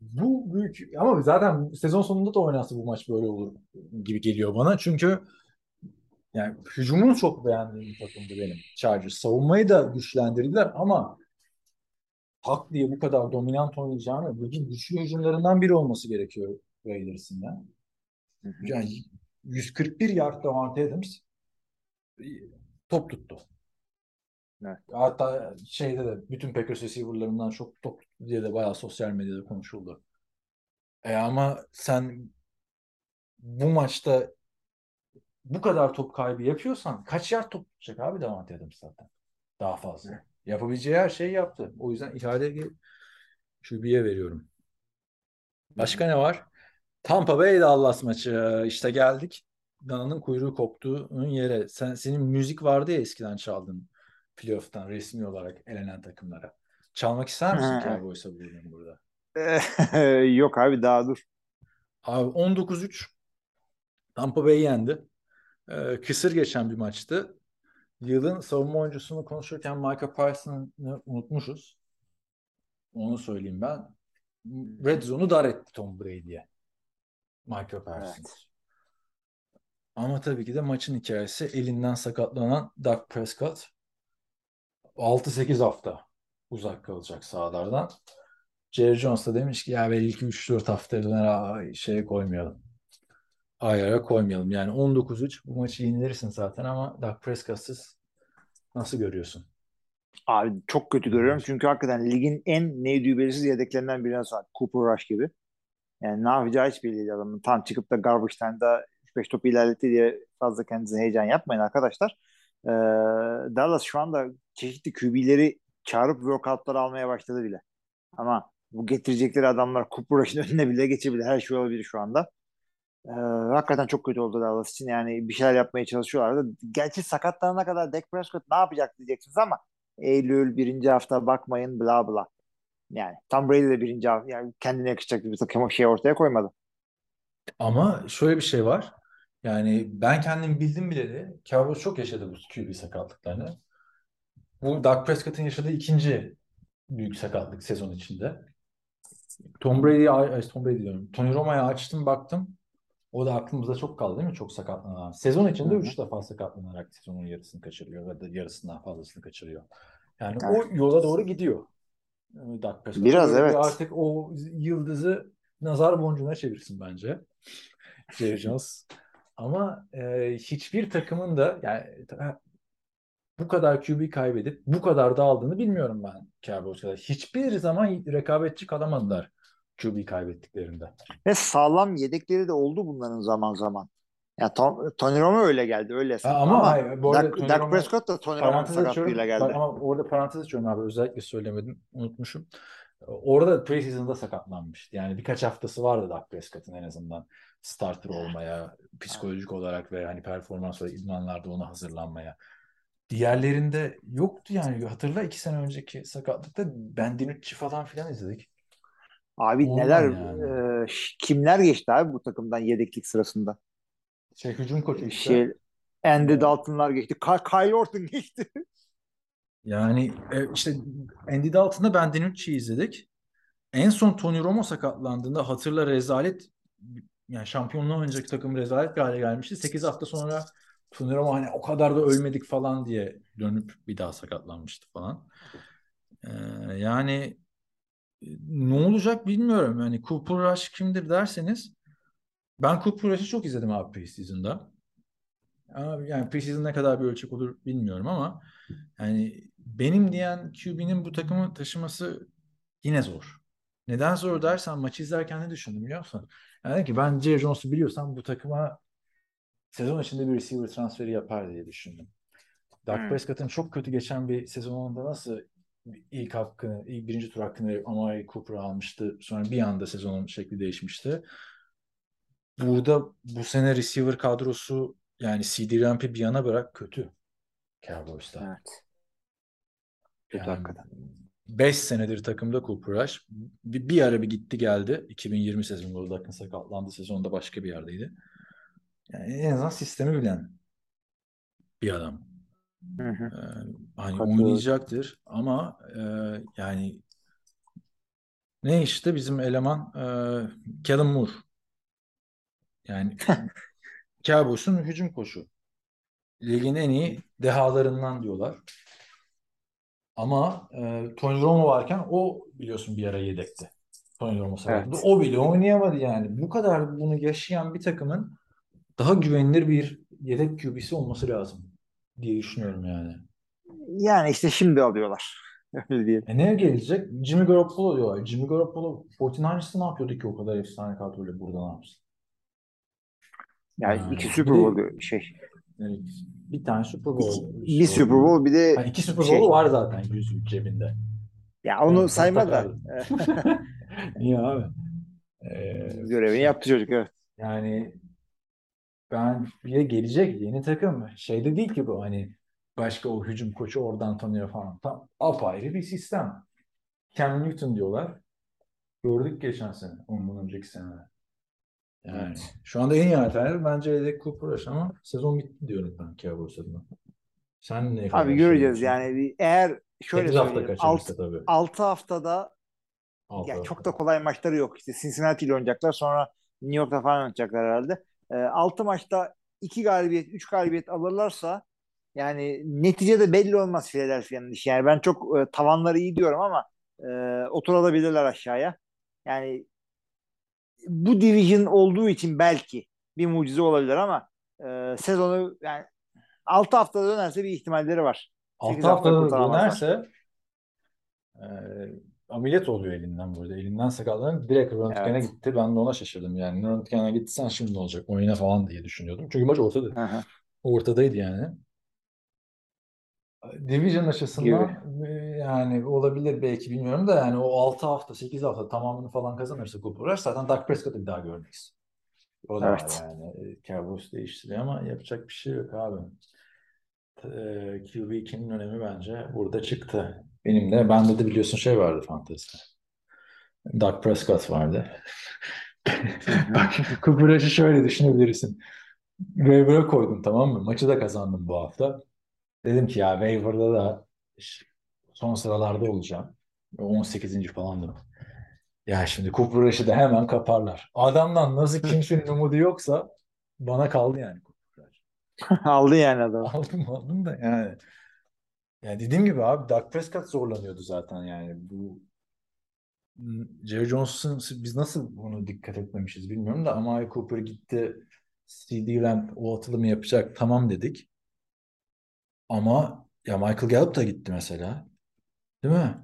bu büyük ama zaten sezon sonunda da oynarsa bu maç böyle olur gibi geliyor bana. Çünkü yani hücumunu çok beğendiğim bir takımdı benim Chargers. Savunmayı da güçlendirdiler ama tak diye bu kadar dominant oynayacağını ligin güçlü hücumlarından biri olması gerekiyor Raiders'ın ya. Yani 141 yard Davante Adams top tuttu. Evet. Hatta şeyde de bütün Packers receiver'larından çok top tuttu diye de bayağı sosyal medyada konuşuldu. E ama sen bu maçta bu kadar top kaybı yapıyorsan kaç yard top tutacak abi Davante Adams zaten? Daha fazla. Yapabileceği her şeyi yaptı. O yüzden ihale QB'ye veriyorum. Başka ne var? Tampa Bay Dallas maçı. İşte geldik. Dana'nın kuyruğu koptuğunun yere. Sen, senin müzik vardı ya eskiden çaldın playoff'tan resmi olarak elenen takımlara. Çalmak ister misin. Cowboys'a bugün burada? Yok abi daha dur. Abi 19-3 Tampa Bay yendi. Ee, kısır geçen bir maçtı. Yılın savunma oyuncusunu konuşurken Micah Parsons'ı unutmuşuz. Onu söyleyeyim ben. Red Zone'u dar etti Tom Brady'ye. Michael Parsons. Evet. Ama tabii ki de maçın hikayesi elinden sakatlanan Dak Prescott 6-8 hafta uzak kalacak sahalardan. Jerry Jones da demiş ki ya belki 3-4 hafta döner şeye koymayalım. Ayara koymayalım. Yani 19-3 bu maçı yenilirsin zaten ama Dak Prescott'sız nasıl görüyorsun? Abi çok kötü görüyorum çünkü hakikaten ligin en neydi belirsiz yedeklerinden birine sahip. Cooper Rush gibi. Yani ne yapacağı hiç belli değil adamın. Tam çıkıp da garbage time'da 3-5 topu ilerletti diye fazla kendinize heyecan yapmayın arkadaşlar. Ee, Dallas şu anda çeşitli QB'leri çağırıp workoutlar almaya başladı bile. Ama bu getirecekleri adamlar Cooper Rush'ın önüne bile geçebilir. Her şey olabilir şu anda. Ee, hakikaten çok kötü oldu Dallas için. Yani bir şeyler yapmaya çalışıyorlardı. Gerçi sakatlanana kadar Dak Prescott ne yapacak diyeceksiniz ama Eylül birinci hafta bakmayın bla bla. Yani Tom Brady de birinci hafta yani kendine yakışacak bir takım şey ortaya koymadı. Ama şöyle bir şey var. Yani ben kendim bildim bile de Cowboys çok yaşadı bu QB sakatlıklarını. Bu Dak Prescott'ın yaşadığı ikinci büyük sakatlık sezon içinde. Tom Brady'yi, Tom Brady diyorum. Tony Romo'ya açtım baktım. O da aklımızda çok kaldı değil mi? Çok sakatlanan. Sezon içinde Hı hı. 3 defa sakatlanarak sezonun yarısını kaçırıyor ya da yarısından fazlasını kaçırıyor. Yani Evet. o yola doğru gidiyor. Ee, Dak Prescott. Biraz, Böyle evet. Artık o yıldızı nazar boncuğuna çevirsin bence. Jones. Ama e, hiçbir takımın da yani bu kadar QB kaybedip bu kadar da aldığını bilmiyorum ben Cowboys'ta. Hiçbir zaman rekabetçi kalamadılar QB kaybettiklerinde. Ve sağlam yedekleri de oldu bunların zaman zaman. Ya Tom, Tony Romo öyle geldi öyle Ha, ama, ama hayır, bu arada Dak, Dak Romo- Prescott da Tony açıyorum. sakatlığıyla geldi. ama orada parantez açıyorum abi. Özellikle söylemedim. Unutmuşum. Orada preseason'da sakatlanmıştı. Yani birkaç haftası vardı Dak Prescott'ın en azından starter olmaya, psikolojik olarak ve hani performans olarak idmanlarda ona hazırlanmaya. Diğerlerinde yoktu yani. Hatırla iki sene önceki sakatlıkta Bendinucci falan filan izledik. Abi Ondan neler yani. e, kimler geçti abi bu takımdan yedeklik sırasında? Şey hücum koçu işte. Şey, Andy Dalton'lar geçti. Ky- Kyle Orton geçti. Yani e, işte Andy Dalton'da Bendinucci'yi izledik. En son Tony Romo sakatlandığında hatırla rezalet yani şampiyonluğa oynayacak takım rezalet bir hale gelmişti. 8 hafta sonra Tony Romo hani o kadar da ölmedik falan diye dönüp bir daha sakatlanmıştı falan. Ee, yani ne olacak bilmiyorum. Yani Cooper Rush kimdir derseniz ben Cooper Rush'ı çok izledim abi preseason'da. Yani preseason ne kadar bir ölçek olur bilmiyorum ama yani benim diyen QB'nin bu takımı taşıması yine zor. Neden zor dersen maçı izlerken ne düşündüm biliyor musun? Yani ki ben Jerry Jones'u biliyorsam bu takıma sezon içinde bir receiver transferi yapar diye düşündüm. Dak Hmm. Prescott'ın çok kötü geçen bir sezonunda nasıl ilk hakkını, ilk birinci tur hakkını Amari Cooper'a almıştı. Sonra bir anda sezonun şekli değişmişti. Burada bu sene receiver kadrosu yani CD Lamp'i bir yana bırak kötü Cowboys'ta. Evet. Kötü Yani hakikaten. 5 senedir takımda Cooper Rush. Bir, bir ara bir gitti geldi. 2020 sezonunda Goldak'ın sakatlandı. Sezonda başka bir yerdeydi. Yani en azından sistemi bilen bir adam. Hı hı. Ee, hani Katılıyorum. oynayacaktır ama e, yani Ne işte bizim eleman e, Callum Moore. Yani Cowboys'un hücum koçu. Ligin en iyi dehalarından diyorlar. Ama e, Tony Romo varken o biliyorsun bir ara yedekti. Tony Romo sakatlandı. Evet. O bile oynayamadı yani. Bu kadar bunu yaşayan bir takımın daha güvenilir bir yedek QB'si olması lazım diye düşünüyorum yani. Yani işte şimdi alıyorlar. Öyle diyelim. E ne gelecek? Jimmy Garoppolo diyorlar. Jimmy Garoppolo 49ers'ta ne yapıyordu ki o kadar efsane kadroyla burada ne yapsın? Yani Yani iki Super Bowl şey. yani bir tane Super Bowl. İki, bir Super Bowl bir de Ha, iki Super şey. Bowl var zaten yüzü cebinde. Ya onu Evet, sayma da. Niye abi? Ee, görevini yaptı çocuk evet. yani ben bir de gelecek yeni takım. Şeyde değil ki bu hani başka o hücum koçu oradan tanıyor falan. Tam apayrı bir sistem. Cam Newton diyorlar. Gördük geçen sene. Ondan önceki sene. Yani Evet. şu anda en iyi alternatif bence Edek Cooper ama sezon bitti diyorum ben Cowboys adına. Sen ne Abi göreceğiz yani bir- eğer şöyle 8 hafta söyleyeyim kaçırmıştı 6, tabii. 6 haftada Altı ya hafta. çok da kolay maçları yok. İşte Cincinnati ile oynayacaklar sonra New York'ta falan oynayacaklar herhalde. E, 6 maçta 2 galibiyet 3 galibiyet alırlarsa yani neticede belli olmaz Philadelphia'nın işi. Yani ben çok e, tavanları iyi diyorum ama e, oturabilirler aşağıya. Yani bu division olduğu için belki bir mucize olabilir ama e, sezonu yani 6 haftada dönerse bir ihtimalleri var. 6 Sekiz hafta haftada kurtaramazlar. dönerse e, ameliyat oluyor elinden burada. Elinden sakatlanıp direkt röntgene Evet. gitti. Ben de ona şaşırdım yani. Röntgene gitsen şimdi ne olacak? Oyuna falan diye düşünüyordum. Çünkü maç ortada. Ortadaydı yani. Division açısından e, yani olabilir belki bilmiyorum da yani o 6 hafta 8 hafta tamamını falan kazanırsa Cooper zaten Dak Prescott'ı bir daha görmeyiz. O da Evet. yani. E, Cowboys değiştiriyor ama yapacak bir şey yok abi. E, QB2'nin önemi bence burada çıktı. Benim de bende de biliyorsun şey vardı fantezide. Dak Prescott vardı. Bak Rush'ı şöyle düşünebilirsin. Waiver'a koydum tamam mı? Maçı da kazandım bu hafta. Dedim ki ya waiver'da da son sıralarda olacağım. 18. falandım. Ya şimdi Cooper Rush'ı da hemen kaparlar. Adamdan nasıl kimsenin umudu yoksa bana kaldı yani Cooper Rush. Aldı yani adam. Aldım aldım da yani. Ya dediğim gibi abi Dak Prescott zorlanıyordu zaten yani. Bu Jerry Jones'un biz nasıl bunu dikkat etmemişiz bilmiyorum da Amari Cooper gitti CD Lamb o atılımı yapacak tamam dedik. Ama ya Michael Gallup da gitti mesela. Değil mi?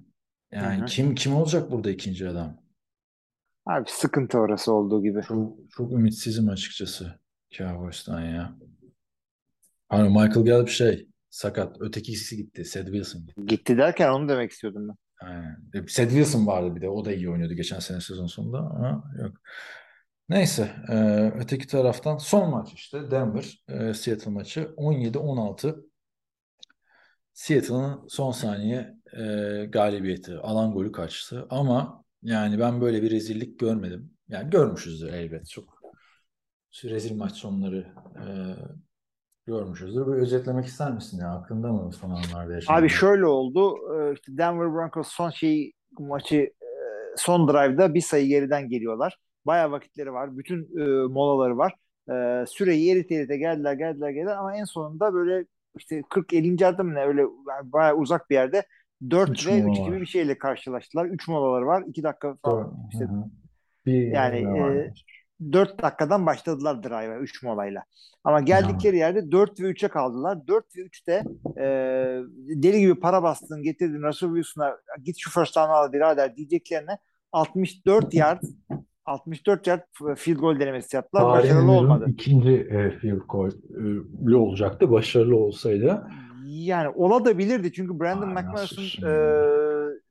Yani Hı hı. kim kim olacak burada ikinci adam? Abi sıkıntı orası olduğu gibi. Çok çok ümitsizim açıkçası Cowboys'tan ya. Hani Michael Gallup şey sakat. Öteki ikisi gitti. Seth Wilson gitti. Gitti derken onu demek istiyordum ben. Aynen. E, Seth Wilson vardı bir de. O da iyi oynuyordu geçen sene sezon sonunda ama yok. Neyse. e, öteki taraftan son maç işte. Denver e, Seattle maçı. 17-16 Seattle'ın son saniye e, galibiyeti. Alan golü kaçtı. Ama yani ben böyle bir rezillik görmedim. Yani görmüşüzdür elbet. Çok rezil maç sonları e, görmüşüzdür. Bir özetlemek ister misin ya? Aklında mı son anlarda yaşananlar? Abi şöyle oldu. e, işte Denver Broncos son şey maçı e, son drive'da bir sayı geriden geliyorlar. Bayağı vakitleri var. Bütün e, molaları var. E, süreyi erite erite geldiler geldiler geldiler ama en sonunda böyle işte 40-50. yardım mı ne öyle yani bayağı uzak bir yerde 4 Üç ve mola 3 var. gibi bir şeyle karşılaştılar. 3 molaları var. 2 dakika falan işte Hı hı. Bir yani e? 4 dakikadan başladılar drive'a 3 molayla. Ama geldikleri yerde 4 ve 3'e kaldılar. 4 ve 3'te e, deli gibi para bastın getirdin Russell Wilson'a git şu first down'u al birader diyeceklerine 64 yard 64 yard field goal denemesi yaptılar. Başarılı Tarihimizin olmadı. ikinci e, field goal'ü olacaktı. Başarılı olsaydı. Yani ola da bilirdi çünkü Brandon McManus'un e,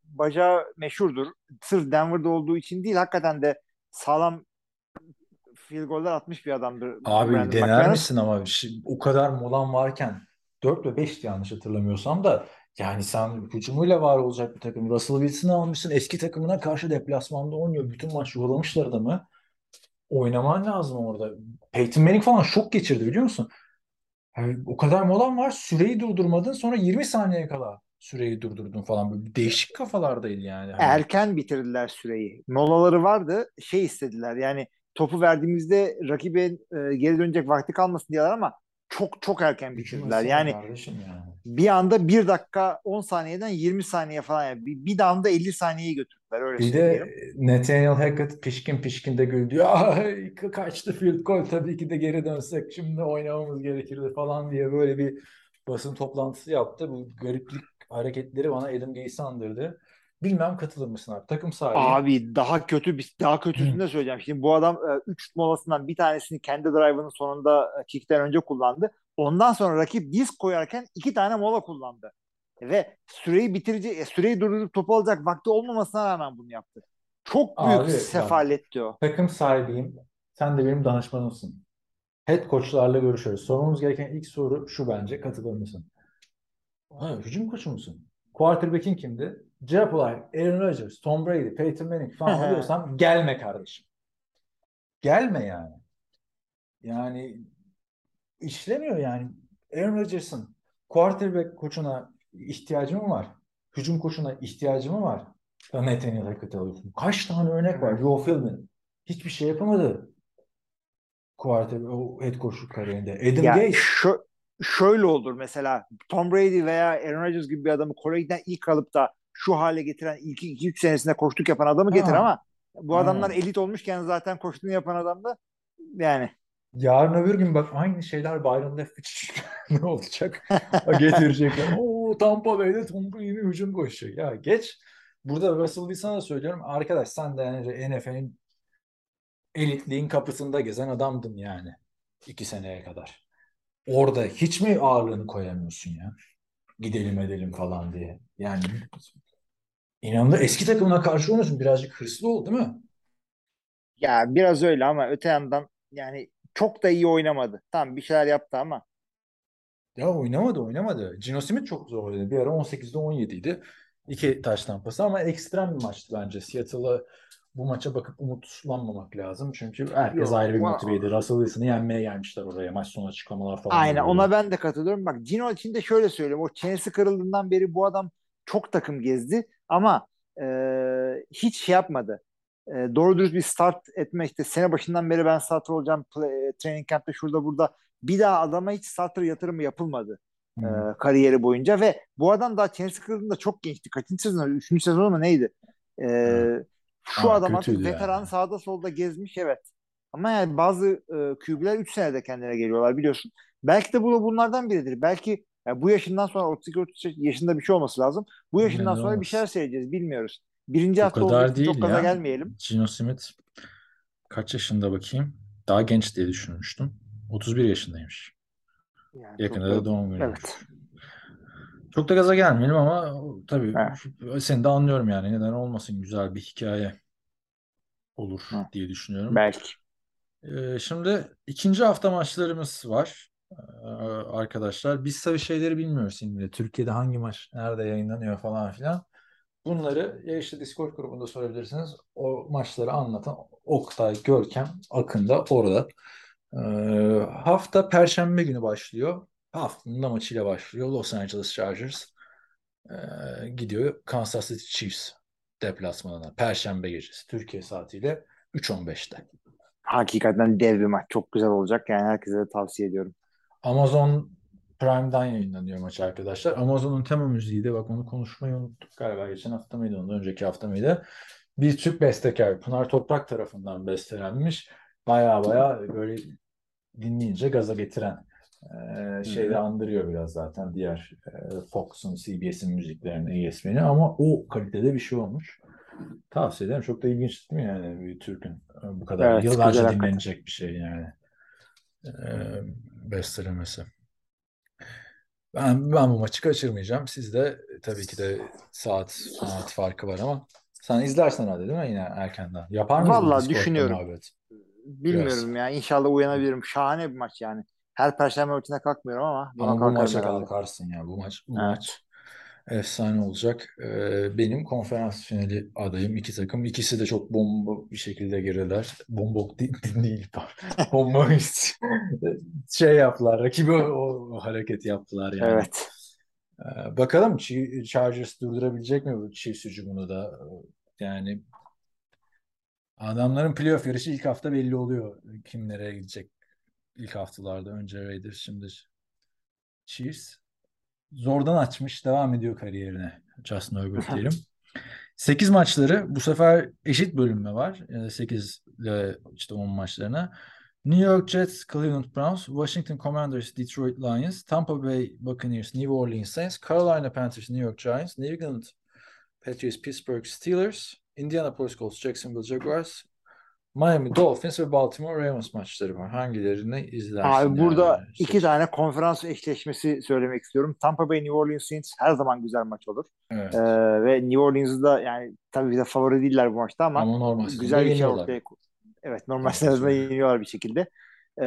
bacağı meşhurdur. Sırf Denver'da olduğu için değil hakikaten de sağlam field goller atmış bir adamdır Abi Brandon dener McManus. misin ama şi- o kadar molan varken 4 ve 5'ti yanlış hatırlamıyorsam da yani sen hücumuyla var olacak bir takım. Russell Wilson'ı almışsın. Eski takımına karşı deplasmanda oynuyor. Bütün maç yollamışlar adamı. Oynaman lazım orada. Peyton Manning falan şok geçirdi biliyor musun? Yani o kadar molan var. Süreyi durdurmadın. Sonra 20 saniye kala süreyi durdurdun falan. Böyle değişik kafalardaydı yani. Hani Erken bitirdiler süreyi. Molaları vardı. Şey istediler yani topu verdiğimizde rakibin e, geri dönecek vakti kalmasın diyorlar ama çok çok erken bitirdiler. Yani yani. bir anda 1 dakika 10 saniyeden 20 saniye falan yani bir, bir anda 50 saniyeyi götürdüler öyle Bir de Nathaniel Hackett pişkin pişkin de güldü. Ay, kaçtı field goal tabii ki de geri dönsek şimdi oynamamız gerekirdi falan diye böyle bir basın toplantısı yaptı. Bu gariplik hareketleri bana Adam Gaze'i andırdı. Bilmem katılır mısın abi? Takım sahibi. Abi daha kötü bir daha kötüsünü de söyleyeceğim. Şimdi bu adam 3 molasından bir tanesini kendi drive'ının sonunda e, kickten önce kullandı. Ondan sonra rakip disk koyarken iki tane mola kullandı. Ve süreyi bitirici, e, süreyi durdurup topu alacak vakti olmamasına rağmen bunu yaptı. Çok büyük Abi, sefaletti o. Takım sahibiyim. Sen de benim danışmanımsın. Head coachlarla görüşüyoruz. Sormamız gereken ilk soru şu bence. Katılır mısın? Ha, hücum koçu musun? Quarterback'in kimdi? Cevap olarak Aaron Rodgers, Tom Brady, Peyton Manning falan oluyorsam gelme kardeşim. Gelme yani. Yani işlemiyor yani. Aaron Rodgers'ın quarterback koçuna ihtiyacı mı var? Hücum koçuna ihtiyacı mı var? Nathaniel Hackett'i alıyorsun. Kaç tane örnek var? Joe Philbin. Hiçbir şey yapamadı. Quarterback, o head coachluk kariyerinde. Adam Ya Gase. şö- şöyle olur mesela Tom Brady veya Aaron Rodgers gibi bir adamı Kore'den ilk alıp da şu hale getiren ilk 2-3 senesinde koştuk yapan adamı getir Ha. ama bu Ha. adamlar elit olmuşken zaten koştuğunu yapan adam da yani Yarın öbür gün bak aynı şeyler Byron Leftwich ne olacak? Getirecekler. Oo Tampa Bay'de Tom Brady hücum koşacak. Ya geç. Burada Russell Wilson'a söylüyorum. Arkadaş sen de yani NFL'in elitliğin kapısında gezen adamdın yani. iki seneye kadar. Orada hiç mi ağırlığını koyamıyorsun ya? Gidelim edelim falan diye. Yani inanın eski takımına karşı oynuyorsun. Birazcık hırslı ol değil mi? ya biraz öyle ama öte yandan yani çok da iyi oynamadı. Tamam bir şeyler yaptı ama Ya oynamadı oynamadı. Gino Smith çok zor oynadı. Bir ara 18'de 17 idi. İki taş tampası ama ekstrem bir maçtı bence. Seattle'a bu maça bakıp umutlanmamak lazım. Çünkü herkes Yok, ayrı bir motiveydi. Russell Wilson'ı yenmeye gelmişler oraya. Maç sonu açıklamalar falan. Aynen ona ben de katılıyorum. Bak Gino için de şöyle söyleyeyim. O çenesi kırıldığından beri bu adam çok takım gezdi ama e, hiç şey yapmadı. E, doğru dürüst bir start etme işte sene başından beri ben starter olacağım play- e, training camp'te şurada burada bir daha adama hiç starter yatırımı yapılmadı e, Hı. kariyeri boyunca ve bu adam daha çenesi kırıldığında çok gençti. Kaçıncı sezonu? Üçüncü sezonu mu neydi? E, Hı. şu Aa, adam artık veteran yani. sağda solda gezmiş evet. Ama yani bazı e, QB'ler 3 senede kendine geliyorlar biliyorsun. Belki de bu bunlardan biridir. Belki ya bu yaşından sonra 32-33 yaşında bir şey olması lazım. Bu yaşından Neden sonra bir şeyler seyredeceğiz. Bilmiyoruz. Birinci O hafta olduğu kadar değil çok gaza gelmeyelim. Gino Smith kaç yaşında bakayım? Daha genç diye düşünmüştüm. 31 yaşındaymış. Yani Yakında da doğum günü. Evet. Çok da gaza gelmeyelim ama tabii Evet. seni de anlıyorum yani. Neden olmasın güzel bir hikaye olur Hı. diye düşünüyorum. Belki. Ee, şimdi ikinci hafta maçlarımız var arkadaşlar. Biz tabii şeyleri bilmiyoruz şimdi. Türkiye'de hangi maç nerede yayınlanıyor falan filan. Bunları ya işte Discord grubunda sorabilirsiniz. O maçları anlatan Oktay, Görkem, Akın da orada. Ee, hafta Perşembe günü başlıyor. Haftanın da maçıyla başlıyor. Los Angeles Chargers ee, gidiyor Kansas City Chiefs deplasmanına. Perşembe gecesi Türkiye saatiyle 3.15'te. Hakikaten dev bir maç. Çok güzel olacak. Yani herkese de tavsiye ediyorum. Amazon Prime'dan yayınlanıyor maç arkadaşlar. Amazon'un tema müziği de bak onu konuşmayı unuttuk galiba. Geçen hafta mıydı ondan önceki hafta mıydı? Bir Türk bestekar Pınar Toprak tarafından bestelenmiş. Baya baya böyle dinleyince gaza getiren e, şeyde andırıyor biraz zaten diğer e, Fox'un, CBS'in müziklerini, ESPN'i ama o kalitede bir şey olmuş. Tavsiye ederim. Çok da ilginç değil mi yani bir Türk'ün bu kadar Evet, yıllarca dinlenecek bir şey yani. E, bestelemesi. Ben, ben bu maçı kaçırmayacağım. Siz de tabii ki de saat saat farkı var ama sen izlersen hadi değil mi yine erkenden? Yapar Vallahi Discord'da düşünüyorum. muhabbet? Bilmiyorum ya. İnşallah uyanabilirim. Şahane bir maç yani. Her perşembe maçına kalkmıyorum ama Ama bu maça herhalde. kalkarsın ya. Bu maç bu Evet. maç efsane olacak. Ee, benim konferans finali adayım iki takım. İkisi de çok bomba bir şekilde girdiler. Bomba değil, değil bomba şey yaptılar. Rakibi o, o hareket yaptılar yani. Evet. Ee, bakalım Chargers durdurabilecek mi bu Chiefs hücumunu da? Yani adamların playoff yarışı ilk hafta belli oluyor. Kim nereye gidecek ilk haftalarda. Önce Raiders, şimdi Chiefs. Zordan açmış, devam ediyor kariyerine. Justin Herbert diyelim. 8 maçları bu sefer eşit bölünme var. 8 ile işte 10 maçlarına. New York Jets, Cleveland Browns, Washington Commanders, Detroit Lions, Tampa Bay Buccaneers, New Orleans Saints, Carolina Panthers, New York Giants, New England Patriots, Pittsburgh Steelers, Indianapolis Colts, Jacksonville Jaguars, Miami Dolphins ve Baltimore Ravens maçları var. Hangilerini izlersin? Abi burada yani? iki tane konferans eşleşmesi söylemek istiyorum. Tampa Bay New Orleans Saints her zaman güzel maç olur. Evet. Ee, ve New Orleans'ı da yani tabii bir de favori değiller bu maçta ama, Ama normal güzel bir şey ortaya Evet normal sezonda yeniyorlar bir şekilde. Ee,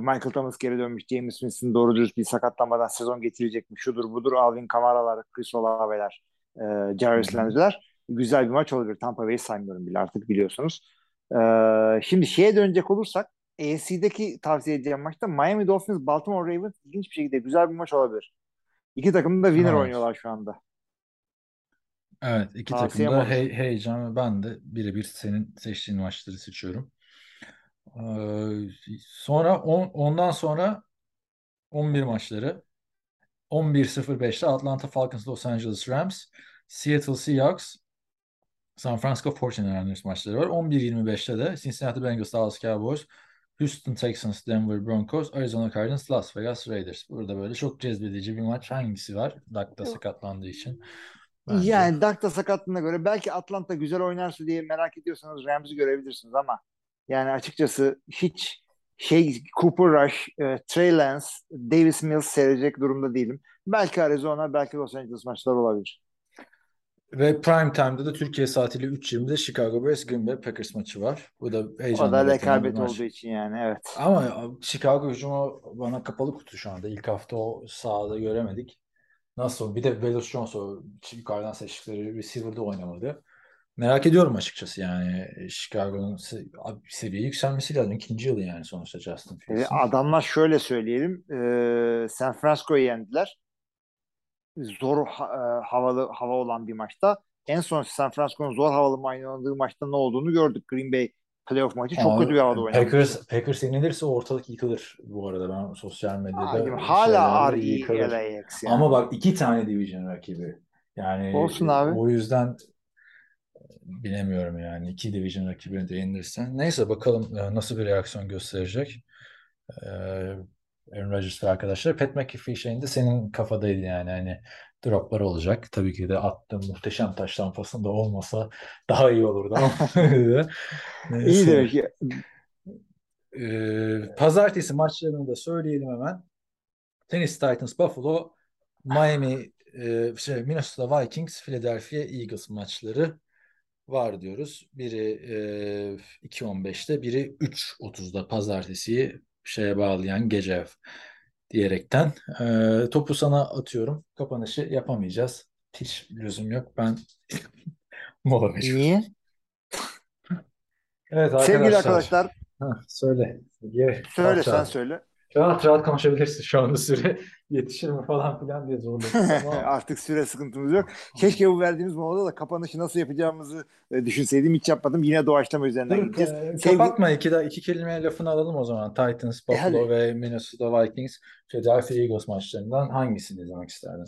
Michael Thomas geri dönmüş. James Winston doğru dürüst bir sakatlanmadan sezon getirecek mi? Şudur budur. Alvin Kamara'lar, Chris Olave'ler, e, Jarvis Hı hı. Landry'ler. Güzel bir maç olabilir. Tampa Bay'i saymıyorum bile artık biliyorsunuz. Ee, şimdi şeye dönecek olursak AFC'deki tavsiye edeceğim maçta Miami Dolphins, Baltimore Ravens ilginç bir şekilde güzel bir maç olabilir. İki takım da winner Evet. oynuyorlar şu anda. Evet, iki takım da hey, heyecan ve ben de birebir senin seçtiğin maçları seçiyorum. Ee, sonra on, ondan sonra 11 maçları 11.05'te Atlanta Falcons Los Angeles Rams, Seattle Seahawks, San Francisco 49ers maçları var. 11.25'te de Cincinnati Bengals Dallas Cowboys, Houston Texans Denver Broncos, Arizona Cardinals Las Vegas Raiders. Burada böyle çok cezbedici bir maç hangisi var? Dak'ta sakatlandığı için. Bence. Yani Dak da sakatlığına göre belki Atlanta güzel oynarsa diye merak ediyorsanız Rams'i görebilirsiniz ama yani açıkçası hiç şey Cooper Rush, e, Trey Lance, Davis Mills seyredecek durumda değilim. Belki Arizona, belki Los Angeles maçları olabilir. Ve prime time'da da Türkiye saatiyle 3.20'de Chicago Bears Green Bay Packers maçı var. Bu da O heyecanla da rekabet olduğu için yani evet. Ama Chicago hücumu bana kapalı kutu şu anda. İlk hafta o sahada göremedik. Nasıl? Bir de Velus Jones o yukarıdan seçtikleri receiver'da oynamadı. Merak ediyorum açıkçası yani Chicago'nun seviye yükselmesi lazım. İkinci yılı yani sonuçta Justin Fields'in. adamlar şöyle söyleyelim. San Francisco'yu yendiler. Zor ha- e, havalı hava olan bir maçta. En son San Francisco'nun zor havalı oynadığı maçta ne olduğunu gördük. Green Bay playoff maçı çok Ama kötü bir havada oynamıştı. Packers, Packers yenilirse ortalık yıkılır bu arada. Ben sosyal medyada Ay, hala RE yani. Ama bak iki tane division rakibi. Yani Olsun abi. o yüzden bilemiyorum yani. iki division rakibine de yenilirsen. Neyse bakalım e, nasıl bir reaksiyon gösterecek. Ee, Aaron Rodgers ve arkadaşlar. Pat McAfee şeyinde senin kafadaydı yani. Hani droplar olacak. Tabii ki de attığım muhteşem taş tampasında olmasa daha iyi olurdu ama. İyi demek ki. Ee, pazartesi maçlarını da söyleyelim hemen. Tennessee Titans, Buffalo, Miami, e, şey, Minnesota Vikings, Philadelphia Eagles maçları var diyoruz. Biri e, 2.15'te, biri 3.30'da pazartesiyi şeye bağlayan gece diyerekten. E, topu sana atıyorum. Kapanışı yapamayacağız. Hiç lüzum yok. Ben mola veriyorum. Niye? Evet arkadaşlar. Sevgili arkadaşlar Ha, söyle. Ye, söyle rahat sen rahat. söyle. Rahat rahat konuşabilirsin şu anda süre yetişir mi falan filan diye zorladım. Ama Artık süre sıkıntımız yok. Keşke bu verdiğimiz molada da kapanışı nasıl yapacağımızı e, düşünseydim. Hiç yapmadım. Yine doğaçlama üzerinden Dur, gideceğiz. e, Sevgi- kapatma iki, de, iki kelime lafını alalım o zaman. Titans, E, Buffalo hadi. ve Minnesota Vikings, Philadelphia Eagles maçlarından hangisini izlemek isterdin?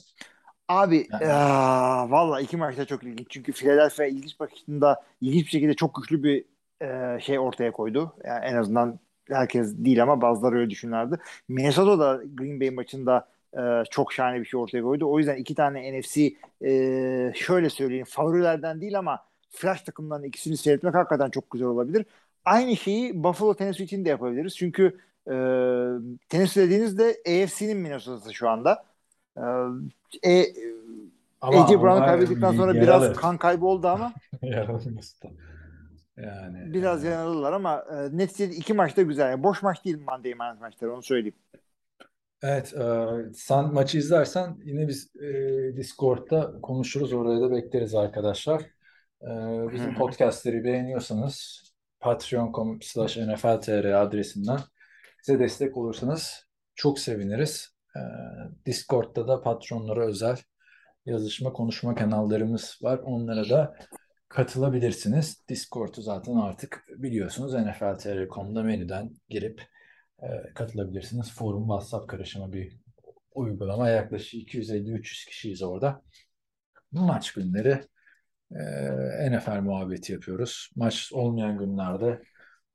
Abi Yani- eee valla iki maçta çok ilginç. Çünkü Philadelphia ilginç bakışında ilginç bir şekilde çok güçlü bir eee, şey ortaya koydu. Yani en azından herkes değil ama bazıları öyle düşünürlerdi. Minnesota da Green Bay maçında eee, çok şahane bir şey ortaya koydu. O yüzden iki tane NFC eee, şöyle söyleyeyim favorilerden değil ama flash takımların ikisini seyretmek hakikaten çok güzel olabilir. Aynı şeyi Buffalo Tennessee için de yapabiliriz. Çünkü eee Tennessee dediğinizde AFC'nin Minnesota'sı şu anda. E, Ama AJ Brown'u kaybettikten sonra biraz kan kaybı oldu ama. Yani biraz e, yanıldılar ama e, neticede iki maçta güzel. Yani boş maç değil Monday Night maçları onu söyleyeyim. Evet, e, sen maçı izlersen yine biz e, Discord'da konuşuruz. Oraya da bekleriz arkadaşlar. E, bizim podcastleri beğeniyorsanız patreon.com slash nfltr adresinden bize destek olursanız çok seviniriz. Ee, Discord'da da patronlara özel yazışma konuşma kanallarımız var. Onlara da katılabilirsiniz. Discord'u zaten artık biliyorsunuz NFL.tr.com'da menüden girip e, katılabilirsiniz. Forum, WhatsApp karışımı bir uygulama. Yaklaşık 250-300 kişiyiz orada. Maç günleri e, NFL muhabbeti yapıyoruz. Maç olmayan günlerde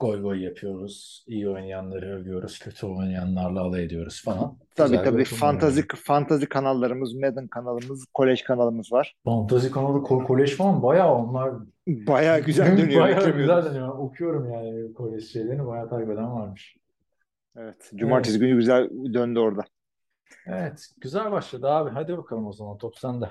goy goy yapıyoruz. İyi oynayanları övüyoruz. Kötü oynayanlarla alay ediyoruz falan. Tabii Güzel tabii fantazi yani. fantazi kanallarımız, Madden kanalımız, kolej kanalımız var. Fantasy kanalı ko- kolej falan bayağı onlar Bayağı güzel dönüyor. bayağı güzel dönüyor. Okuyorum yani kolej şeylerini bayağı takip eden varmış. Evet. Cumartesi günü güzel döndü orada. Evet, güzel başladı abi. Hadi bakalım o zaman top sende.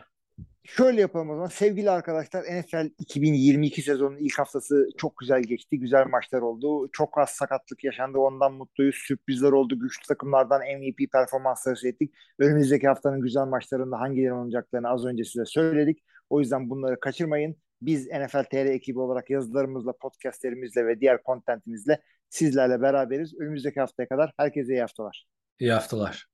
Şöyle yapalım o zaman. Sevgili arkadaşlar NFL 2022 sezonunun ilk haftası çok güzel geçti. Güzel maçlar oldu. Çok az sakatlık yaşandı. Ondan mutluyuz. Sürprizler oldu. Güçlü takımlardan MVP performansları seyrettik. Önümüzdeki haftanın güzel maçlarında hangileri oynayacaklarını az önce size söyledik. O yüzden bunları kaçırmayın. Biz NFL TR ekibi olarak yazılarımızla, podcastlerimizle ve diğer kontentimizle sizlerle beraberiz. Önümüzdeki haftaya kadar herkese iyi haftalar. İyi haftalar.